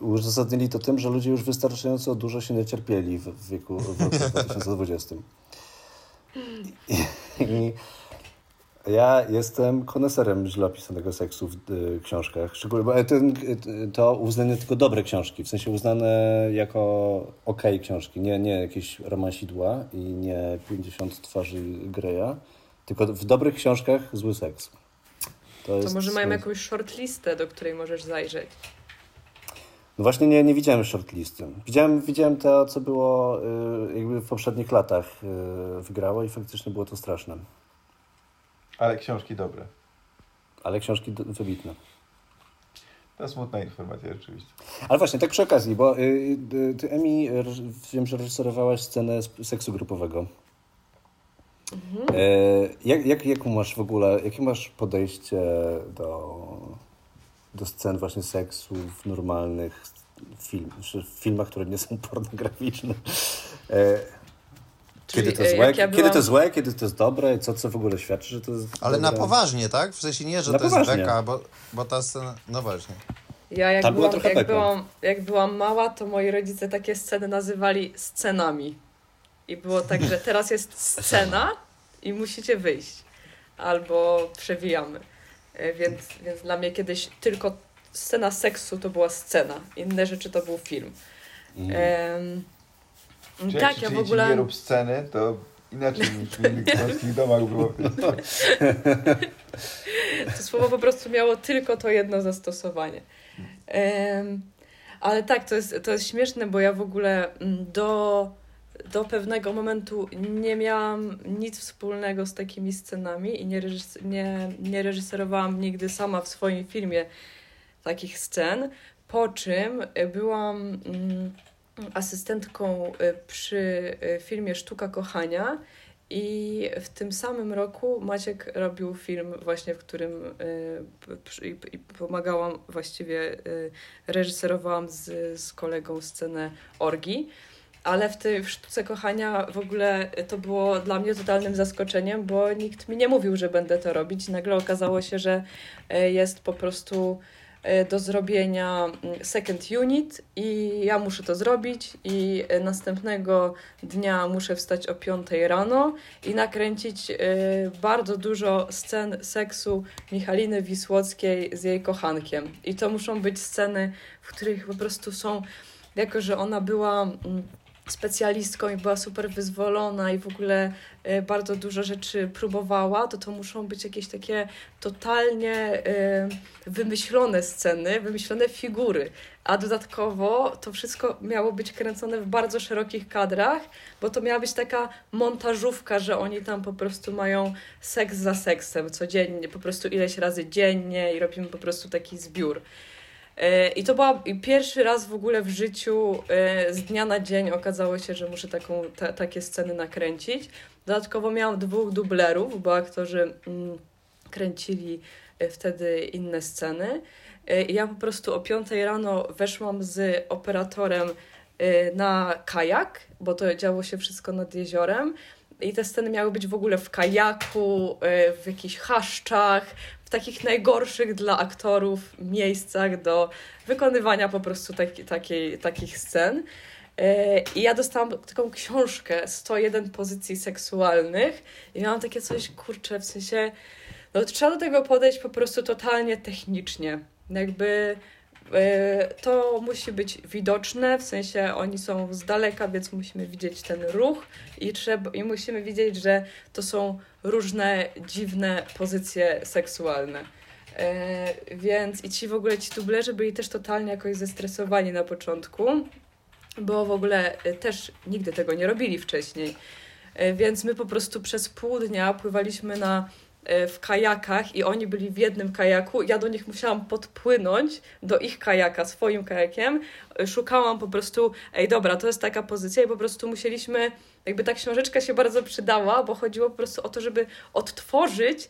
Uzasadnili to tym, że ludzie już wystarczająco dużo się niecierpieli w, w wieku w roku 2020. I, I ja jestem koneserem źle opisanego seksu w y, książkach. Szczególnie, bo ten, y, to uznane tylko dobre książki, w sensie uznane jako okej książki, nie, nie jakieś romansidła i nie 50 twarzy Greya, tylko w dobrych książkach zły seks. To, To jest może mają jakąś shortlistę, do której możesz zajrzeć. No właśnie nie, nie widziałem shortlisty. Widziałem, widziałem to, co było y, jakby w poprzednich latach y, wygrało i faktycznie było to straszne. Ale książki dobre. Ale książki do- wybitne. To smutna informacja rzeczywiście. Ale właśnie, tak przy okazji, bo y, y, ty, Emi, wiem, że reżyserowałaś scenę seksu grupowego. E, jak, jak, jaką masz w ogóle, jakie masz podejście do, do scen właśnie seksu w normalnych film, w filmach, które nie są pornograficzne? E, kiedy to e, złe, ja kiedy to byłam- złe, kiedy to jest dobre, co, co w ogóle świadczy, że to jest Ale na dobre? poważnie, tak? W sensie nie, że Na to jest poważnie. beka, bo, bo ta scena... No właśnie. Ja jak była byłam, trochę jak, byłam, jak byłam mała, to moi rodzice takie sceny nazywali scenami. I było tak, że teraz jest scena i musicie wyjść. Albo przewijamy. E, Więc, więc dla mnie kiedyś tylko scena seksu to była scena. Inne rzeczy to był film. Mhm. Em, Czy jak tak, ja w ogóle... nie rób sceny, to inaczej niż w innych polskich domach było. To słowo po prostu miało tylko to jedno zastosowanie. Em, ale tak, to jest, to jest śmieszne, bo ja w ogóle mm, do, do pewnego momentu nie miałam nic wspólnego z takimi scenami i nie, nie, nie reżyserowałam nigdy sama w swoim filmie takich scen. Po czym y, byłam mm, asystentką y, przy y, filmie Sztuka Kochania. I w tym samym roku Maciek robił film właśnie, w którym i, pomagałam, właściwie reżyserowałam z, z kolegą scenę orgi. Ale w tej w sztuce kochania w ogóle to było dla mnie totalnym zaskoczeniem, bo nikt mi nie mówił, że będę to robić. Nagle okazało się, że y, jest po prostu y, do zrobienia mm, second unit i ja muszę to zrobić i y, następnego dnia muszę wstać o 5 rano i nakręcić bardzo dużo scen seksu Michaliny Wisłockiej z jej kochankiem. I to muszą być sceny, w których po prostu są, jako że ona była mm, specjalistką i była super wyzwolona i w ogóle e, bardzo dużo rzeczy próbowała, to to muszą być jakieś takie totalnie e, wymyślone sceny, wymyślone figury. A dodatkowo to wszystko miało być kręcone w bardzo szerokich kadrach, bo to miała być taka montażówka, że oni tam po prostu mają seks za seksem codziennie, po prostu ileś razy dziennie i robimy po prostu taki zbiór. E, I to była pierwszy raz w ogóle w życiu e, z dnia na dzień okazało się, że muszę taką, ta, takie sceny nakręcić. Dodatkowo miałam dwóch dublerów, bo aktorzy mm, kręcili e, wtedy inne sceny. I ja po prostu o 5 rano weszłam z operatorem na kajak, bo to działo się wszystko nad jeziorem. I te sceny miały być w ogóle w kajaku, w jakichś chaszczach, w takich najgorszych dla aktorów miejscach do wykonywania po prostu taki, takiej, takich scen. E, I ja dostałam taką książkę 101 pozycji seksualnych i miałam takie coś, kurczę, w sensie, no trzeba do tego podejść po prostu totalnie technicznie. Jakby to musi być widoczne, w sensie oni są z daleka, więc musimy widzieć ten ruch i, trzeba, i musimy widzieć, że to są różne dziwne pozycje seksualne. E, więc i ci w ogóle ci dublerzy byli też totalnie jakoś zestresowani na początku, bo w ogóle e, też nigdy tego nie robili wcześniej. Więc my po prostu przez pół dnia pływaliśmy na w kajakach i oni byli w jednym kajaku. Ja do nich musiałam podpłynąć do ich kajaka swoim kajakiem. E, szukałam po prostu, ej dobra, to jest taka pozycja i po prostu musieliśmy, jakby ta książeczka się bardzo przydała, bo chodziło po prostu o to, żeby odtworzyć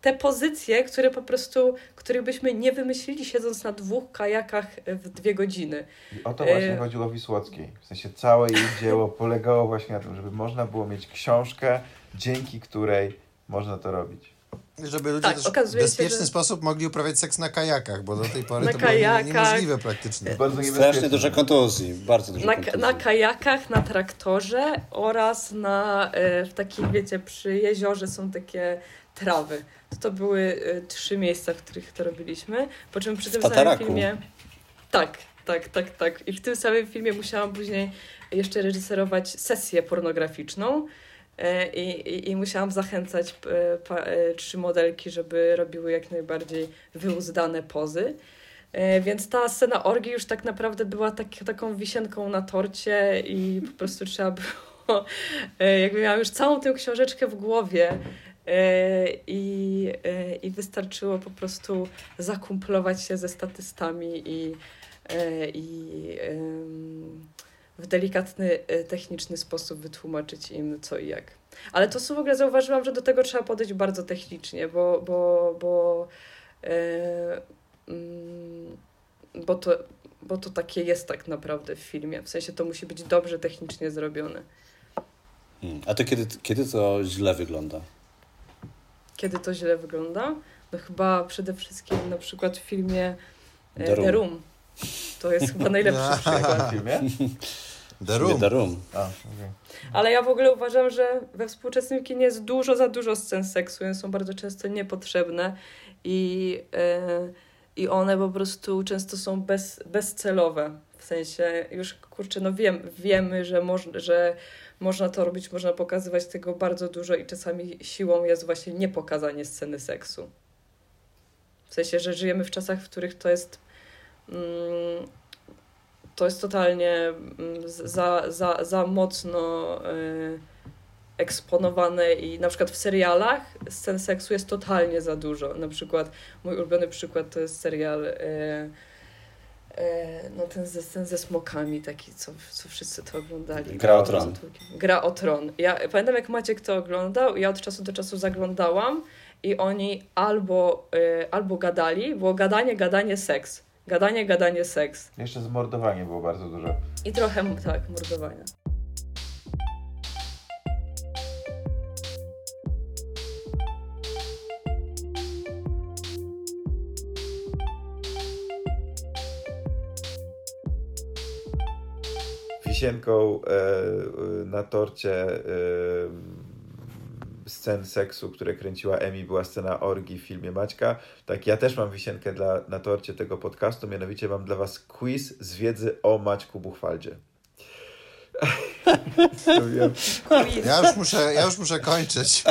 te pozycje, które po prostu, których byśmy nie wymyślili siedząc na dwóch kajakach w dwie godziny. I o to właśnie e... chodziło Wisłockiej. W sensie całe jej dzieło polegało właśnie na tym, żeby można było mieć książkę, dzięki której można to robić. Żeby ludzie tak, w bezpieczny że... sposób mogli uprawiać seks na kajakach, bo do tej pory na to kajakach. było niemożliwe praktycznie. Bardzo Strasznie dużo kontuzji, bardzo dużo na, kontuzji. Na kajakach, na traktorze oraz na, e, w takich, wiecie, przy jeziorze są takie trawy. To, to były e, trzy miejsca, w których to robiliśmy. Po czym przy tym samym filmie... Tak, tak, tak, tak. I w tym samym filmie musiałam później jeszcze reżyserować sesję pornograficzną, I, i, i musiałam zachęcać e, e, trzy modelki, żeby robiły jak najbardziej wyuzdane pozy. Więc ta scena orgii już tak naprawdę była tak, taką wisienką na torcie i po prostu trzeba było, jakby miałam już całą tę książeczkę w głowie i, i wystarczyło po prostu zakumplować się ze statystami i, i w delikatny, e, techniczny sposób wytłumaczyć im co i jak. Ale to co w ogóle zauważyłam, że do tego trzeba podejść bardzo technicznie, bo, bo, bo, e, mm, bo, to, bo to takie jest tak naprawdę w filmie. W sensie to musi być dobrze technicznie zrobione. Hmm. A to kiedy, kiedy to źle wygląda? Kiedy to źle wygląda? No chyba przede wszystkim na przykład w filmie e, The Room. The Room. To jest chyba najlepszy przykład. The Room. The Room. A, okay. Ale ja w ogóle uważam, że we współczesnym kinie jest dużo za dużo scen seksu, one są bardzo często niepotrzebne i, yy, i one po prostu często są bez, bezcelowe. W sensie już kurczę, no wiem, wiemy, że, moż, że można to robić, można pokazywać tego bardzo dużo i czasami siłą jest właśnie niepokazanie sceny seksu. W sensie, że żyjemy w czasach, w których to jest mm, to jest totalnie mm, za, za, za mocno y, eksponowane i na przykład w serialach scen seksu jest totalnie za dużo. Na przykład mój ulubiony przykład to jest serial y, y, no ten ze, ten ze smokami taki, co, co wszyscy to oglądali. Gra o tron. Gra o tron. Ja pamiętam jak Maciek to oglądał ja od czasu do czasu zaglądałam i oni albo, albo gadali, było gadanie, gadanie, seks Gadanie, gadanie, seks. Jeszcze zmordowanie było bardzo dużo. I trochę, tak, mordowania. Wisienką e, na torcie e, scen seksu, które kręciła Emi, była scena orgi w filmie Maćka. Tak, ja też mam wisienkę dla, na torcie tego podcastu, mianowicie mam dla Was quiz z wiedzy o Maćku Buchwaldzie. Ja już muszę, ja już muszę kończyć.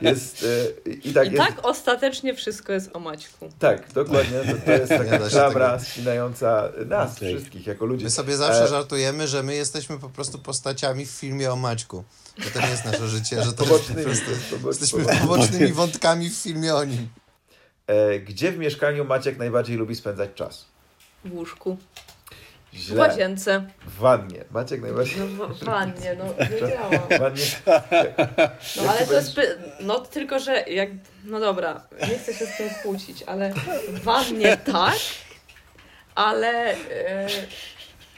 Jest, e, i tak, I jest, tak ostatecznie wszystko jest o Maćku. tak, dokładnie. To, to jest taka klamra tego- spinająca nas Okej. wszystkich jako ludzi. My sobie zawsze E, żartujemy, że my jesteśmy po prostu postaciami w filmie o Maćku. Że to nie jest nasze życie, że to jest po Pobocznymi. prostu... pobocz- Jesteśmy pobocz- pobocznymi wątkami w filmie o nim. E, Gdzie w mieszkaniu Maciek najbardziej lubi spędzać czas? W łóżku. W Źle. łazience. W wannie. Maciek najbardziej No w w wannie, no wiedziałam. w wannie. No ale to jest. No tylko, że jak. No dobra, nie chcę się z tym kłócić, ale w wannie tak, ale. e,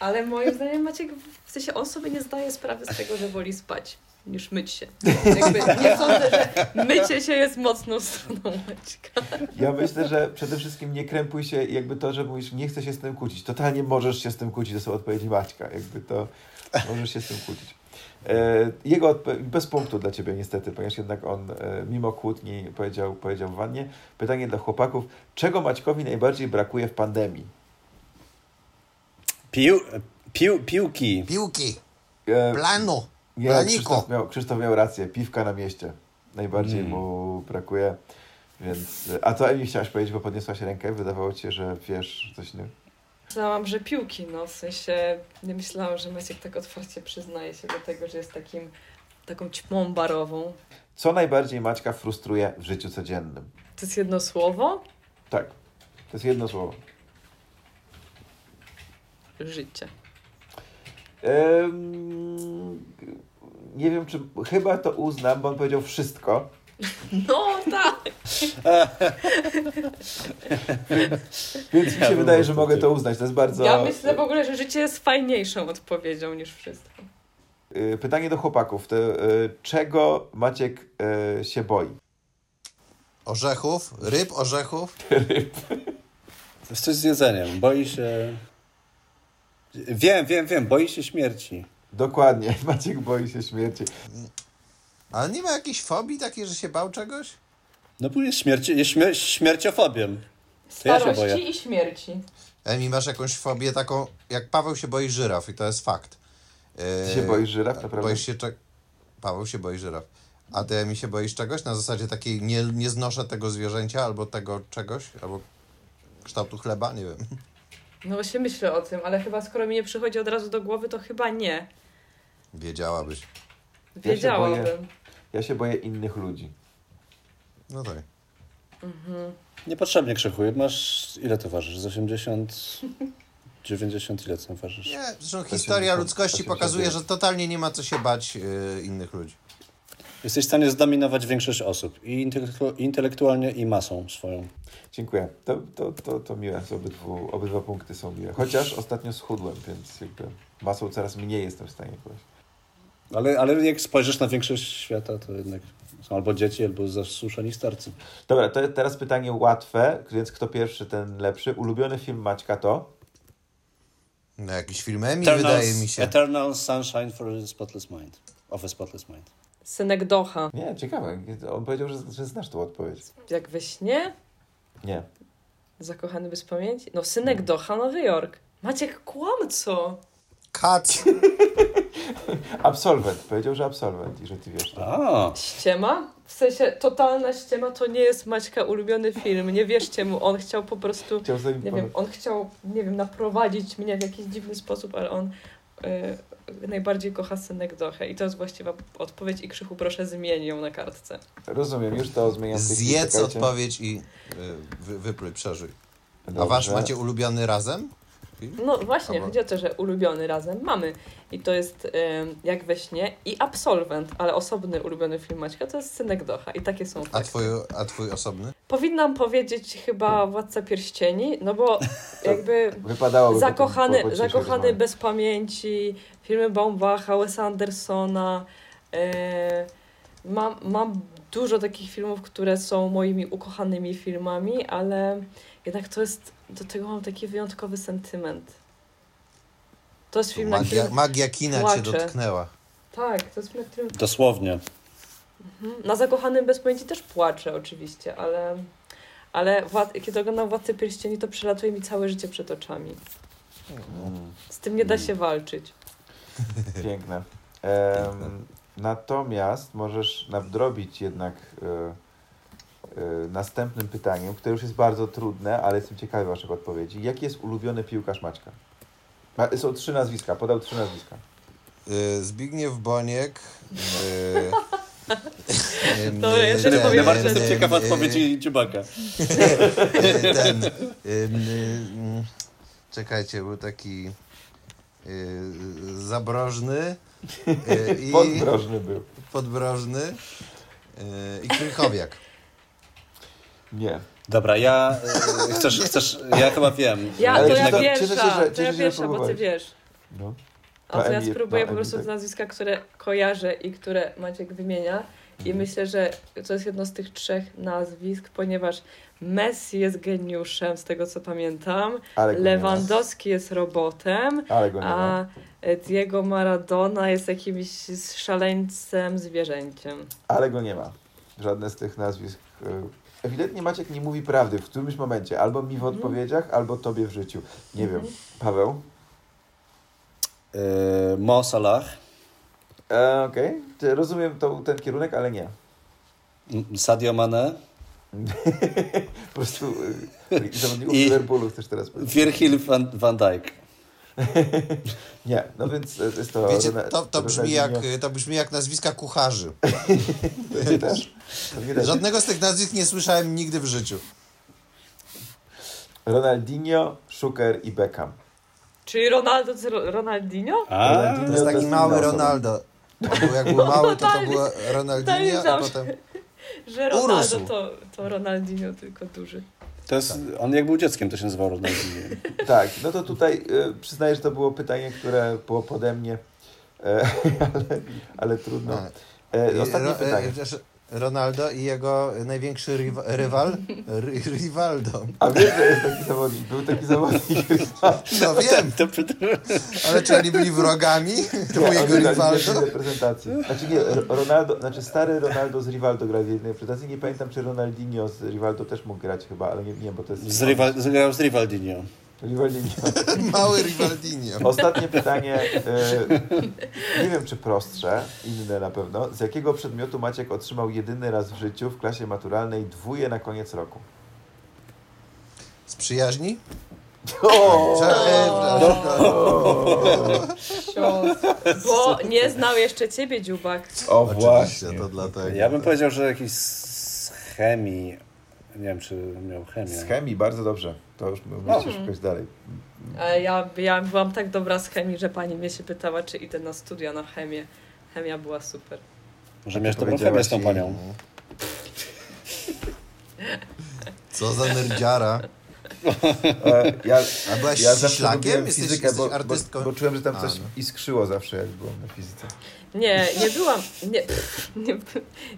ale moim zdaniem Maciek, w sensie on sobie nie zdaje sprawy z tego, że woli spać niż myć się. Jakby nie sądzę, że mycie się jest mocną stroną Maćka. Ja myślę, że przede wszystkim nie krępuj się jakby to, że mówisz, nie chcę się z tym kłócić. Totalnie możesz się z tym kłócić, to są odpowiedzi Maćka. Jakby to możesz się z tym kłócić. E, jego bez punktu dla ciebie niestety, ponieważ jednak on e, mimo kłótni powiedział, powiedział w wannie. Pytanie dla chłopaków. Czego Maćkowi najbardziej brakuje w pandemii? Pił, pił, piłki. Piłki, E, planu, nie. Krzysztof miał, Krzysztof miał rację. Piwka na mieście. Najbardziej Mm. mu brakuje. Więc, a co Emi chciałaś powiedzieć, bo podniosłaś rękę? Wydawało ci się, że wiesz coś innego. Myślałam, że piłki, no w sensie nie myślałam, że Maciek tak otwarcie przyznaje się do tego, że jest takim, taką ćmą barową. Co najbardziej Maćka frustruje w życiu codziennym? To jest jedno słowo? Tak, to jest jedno słowo. Życie. Nie wiem, czy chyba to uznam, bo on powiedział wszystko. No tak! Więc mi się wydaje, że mogę to uznać. To jest bardzo. Ja myślę w ogóle, że życie jest fajniejszą odpowiedzią niż wszystko. Y, Pytanie do chłopaków. To, y, czego Maciek y, się boi? orzechów, ryb, orzechów. To jest coś z jedzeniem. Boi się... Wiem, wiem, wiem. Boi się śmierci. Dokładnie. Maciek boi się śmierci. Ale nie ma jakiejś fobii takiej, że się bał czegoś? No bo jest, śmierci, jest śmier śmierciofobiem. To ja się Starości boję. i śmierci. Emi, masz jakąś fobię taką, jak Paweł się boi żyraf i to jest fakt. Ty Yy, się boisz żyraf, naprawdę? Boisz się cze... Paweł się boi żyraf. A ty Emi się boisz czegoś? Na zasadzie takiej nie, nie znoszę tego zwierzęcia albo tego czegoś, albo kształtu chleba, nie wiem. No właśnie myślę o tym, ale chyba skoro mi nie przychodzi od razu do głowy, to chyba nie. Wiedziałabyś. boję. Wiedziałabym. Ja się boję innych ludzi. No tak. Mhm. Niepotrzebnie krzykuję. Masz... Ile to ważysz? Z 80... 90 ile co ważysz? Nie, zresztą się historia wypo- ludzkości to się pokazuje, wypowie. że totalnie nie ma co się bać yy, innych ludzi. Jesteś w stanie zdominować większość osób. I intelektu intelektualnie, i masą swoją. Dziękuję. To, to, to, to miłe. Obydwu, obydwa punkty są miłe. Chociaż ostatnio schudłem, więc jakby masą coraz mniej jestem w stanie pójść. Ale, ale jak spojrzysz na większość świata, to jednak są albo dzieci, albo zasuszeni starcy. Dobra, to teraz pytanie łatwe, więc kto pierwszy, ten lepszy. Ulubiony film Maćka to? No jakiś film Emi wydaje mi się. Eternal Sunshine for a Spotless Mind. Of a Spotless Mind. Synek Docha. Nie, ciekawe. On powiedział, że, że znasz tą odpowiedź. Jak we śnie? Nie. Zakochany bez pamięci? No synek Docha, Nowy Jork. Maciek kłamco. Kat! Absolwent. Powiedział, że absolwent i że ty wiesz to. A, Ściema? W sensie totalna ściema to nie jest Maćka ulubiony film. Nie wierzcie mu, on chciał po prostu, Chciał nie wiem, on chciał, nie wiem, naprowadzić mnie w jakiś dziwny sposób, ale on najbardziej kocha synek Dochę. I to jest właściwa odpowiedź i Krzychu proszę zmień ją na kartce. Rozumiem, już to zmieniam. Zjedz odpowiedź i wy, wypluj, przeżyj. A Dobrze. wasz macie ulubiony razem? Film? No właśnie, Albo- chodzi o to, że ulubiony razem mamy. I to jest jak we śnie i absolwent, ale osobny ulubiony film Maćka to jest synek Docha. I takie są A twój, a twój osobny? Powinnam powiedzieć chyba Władca Pierścieni, no bo jakby Wypadałoby zakochany, po- po zakochany bez pamięci, filmy Baumbacha, Wesa Andersona. E, mam, mam dużo takich filmów, które są moimi ukochanymi filmami, ale jednak to jest, do tego mam taki wyjątkowy sentyment. To jest film, na Magia, którym... magia kina cię dotknęła. Tak, to jest film, na którym... dosłownie. Mhm. Na Zakochanym bez pamięci też płaczę oczywiście, ale... Ale Wład... kiedy oglądam Władcę Pierścieni, to przelatuje mi całe życie przed oczami. Mm. Z tym nie da się walczyć. Piękne. Em, natomiast możesz nadrobić jednak e, następnym pytaniem, które już jest bardzo trudne, ale jestem ciekawy Waszych odpowiedzi. Jaki jest ulubiony piłkarz Maćka? Ma, są trzy nazwiska, podał trzy nazwiska. Y, Zbigniew Boniek. y, To ja ten, powiem, Najbardziej że- jestem ciekaw y, odpowiedzi Dziubaka. y, Ten. y, Czekajcie, był taki y, zabrożny y, i Podbrożny był. podbrożny y, i Krychowiak. Nie. Dobra, ja e, chcesz, chcesz, ja chyba wiem. Ja, to ja pierwsza, cieszę się, że- to ja pierwsza, bo ty wiesz. No. A to ja spróbuję po prostu z nazwiska, które kojarzę i które Maciek wymienia. I myślę, że to jest jedno z tych trzech nazwisk, ponieważ Messi jest geniuszem, z tego co pamiętam. Ale go nie ma. Lewandowski jest robotem, Ale go nie a. Diego Maradona jest jakimś szaleńcem, zwierzęciem. Ale go nie ma. Żadne z tych nazwisk. Ewidentnie Maciek nie mówi prawdy w którymś momencie. Albo mi w Mhm. odpowiedziach, albo tobie w życiu. Nie wiem. Paweł? E, Mo Salah, E, Okej. Ty- Rozumiem to, ten kierunek, ale nie. Sadio Mane, Po prostu y, zawodników I- Liverpoolu chcesz teraz powiedzieć. Virgil van, van Dijk. Nie, no więc y, jest to... Wiecie, to, to, brzmi jak, Ronaldinho. to brzmi jak nazwiska kucharzy. Też? Żadnego z tych nazwisk nie słyszałem nigdy w życiu. Ronaldinho, Szuker i Beckham. Czyli Ronaldo Ronaldinho? A, Ronaldinho To jest taki mały. Ronaldo. On był, jak był mały, to to było Ronaldinho, a potem... Że Ronaldo to, to Ronaldinho, tylko duży. To jest, on jak był dzieckiem, to się nazywał Ronaldinho. Tak, no to tutaj y, przyznaję, że to było pytanie, które było pode mnie, e, ale, ale trudno. A, E, ostatnie Ro- pytanie. Ronaldo i jego największy rywal? Ry, Rivaldo. A wiesz, że jest taki zawodnik, był taki zawodnik. No wiem, ale czy oni byli wrogami? To był jego grał Rivaldo? reprezentacji. Znaczy nie, Ro- Ronaldo, znaczy stary Ronaldo z Rivaldo grał w jednej reprezentacji. Nie pamiętam, czy Ronaldinho z Rivaldo też mógł grać chyba, ale nie, nie bo to jest... z, Rival, zagrał z Rivaldinho. Rivaldinho. Mały Rivaldinho. Ostatnie pytanie, e, nie wiem czy prostsze, inne na pewno. Z jakiego przedmiotu Maciek otrzymał jedyny raz w życiu w klasie maturalnej dwóje na koniec roku? Z przyjaźni? O! Bo nie znał jeszcze ciebie, dziubak. O Oczywiście, to dlatego. Ja bym powiedział, że jakiś z chemii. Nie wiem, czy miał chemię. Z chemii, bardzo dobrze. To już musicie szukać dalej. A ja, ja byłam tak dobra z chemii, że pani mnie się pytała, czy idę na studia na chemię. Chemia była super. Może miałeś dobrą chemię z tą panią. Co za nerdziara. E, ja, A byłaś ja lubiłem Jesteś, fizykę, jesteś bo, bo, artystką? bo czułem, że tam A, coś no. iskrzyło zawsze, jak byłem na fizyce. Nie, nie byłam, nie, nie,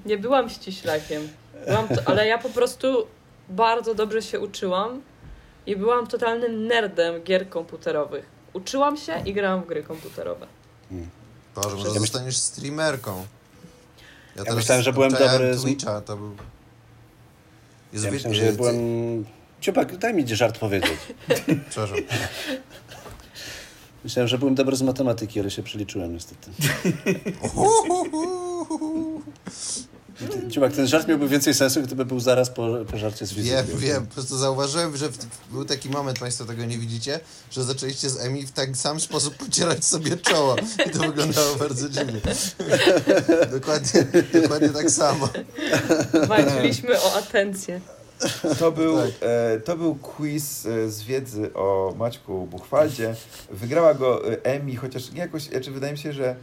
nie byłam ściślakiem. Byłam to, ale ja po prostu bardzo dobrze się uczyłam i byłam totalnym nerdem gier komputerowych. Uczyłam się i grałam w gry komputerowe. Boże, może Ja myśl- zostaniesz streamerką. Ja, myślałem, że byłem dobry Twitcha, to był... Jezu, Ja myślałem, że byłem... Ciupak, daj mi żart powiedzieć. Przepraszam. Myślałem, że byłem dobry z matematyki, ale się przeliczyłem niestety. Ciupak, ten żart miałby więcej sensu, gdyby był zaraz po, po żarcie z fizyki. Wiem, wiem. Po prostu zauważyłem, że w, był taki moment, Państwo tego nie widzicie, że zaczęliście z Emi w taki sam sposób pocierać sobie czoło. I to wyglądało bardzo dziwnie. dokładnie, dokładnie tak samo. Walczyliśmy o atencję. To był, Tak. e, to był quiz e, z wiedzy o Maćku Buchwaldzie. Wygrała go e, Emi, chociaż jakoś, znaczy wydaje mi się, że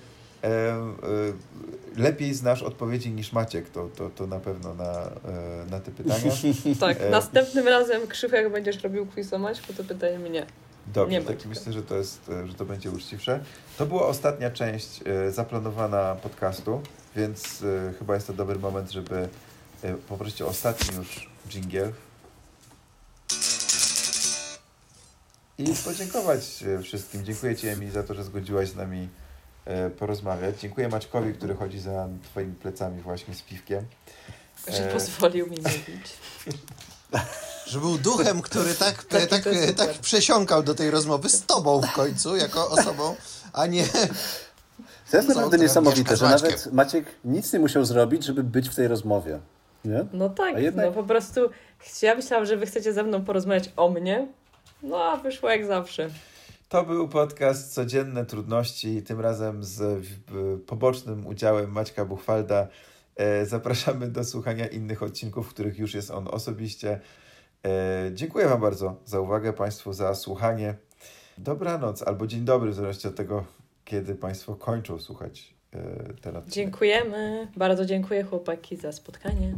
lepiej znasz odpowiedzi niż Maciek, to, to, to na pewno na, e, na te pytania. Tak, E. następnym razem, Krzychu, jak będziesz robił quiz o Maćku, to pytaj mnie. Dobrze, Nie tak myślę, że to, jest, e, że to będzie uczciwsze. To była ostatnia część e, zaplanowana podcastu, więc e, chyba jest to dobry moment, żeby e, poprosić o ostatni już dżingiel. I podziękować e, wszystkim. Dziękuję Ci, Emi, za to, że zgodziłaś z nami e, porozmawiać. Dziękuję Maćkowi, który chodzi za Twoimi plecami właśnie z piwkiem. Że E. pozwolił mi mówić. Że był duchem, który tak, tak, tak, super. przesiąkał do tej rozmowy z tobą w końcu, jako osobą, a nie... To jest naprawdę to niesamowite, że nawet Maciek nic nie musiał zrobić, żeby być w tej rozmowie. Nie? No tak, jednak- no po prostu ja myślałam, że wy chcecie ze mną porozmawiać o mnie, no a wyszło jak zawsze. To był podcast Codzienne Trudności, tym razem z pobocznym udziałem Maćka Buchwalda. E, Zapraszamy do słuchania innych odcinków, w których już jest on osobiście. E, Dziękuję Wam bardzo za uwagę, Państwu za słuchanie. Dobranoc albo dzień dobry, w zależności od tego, kiedy Państwo kończą słuchać e, ten odcinek. Dziękujemy, bardzo dziękuję chłopaki za spotkanie.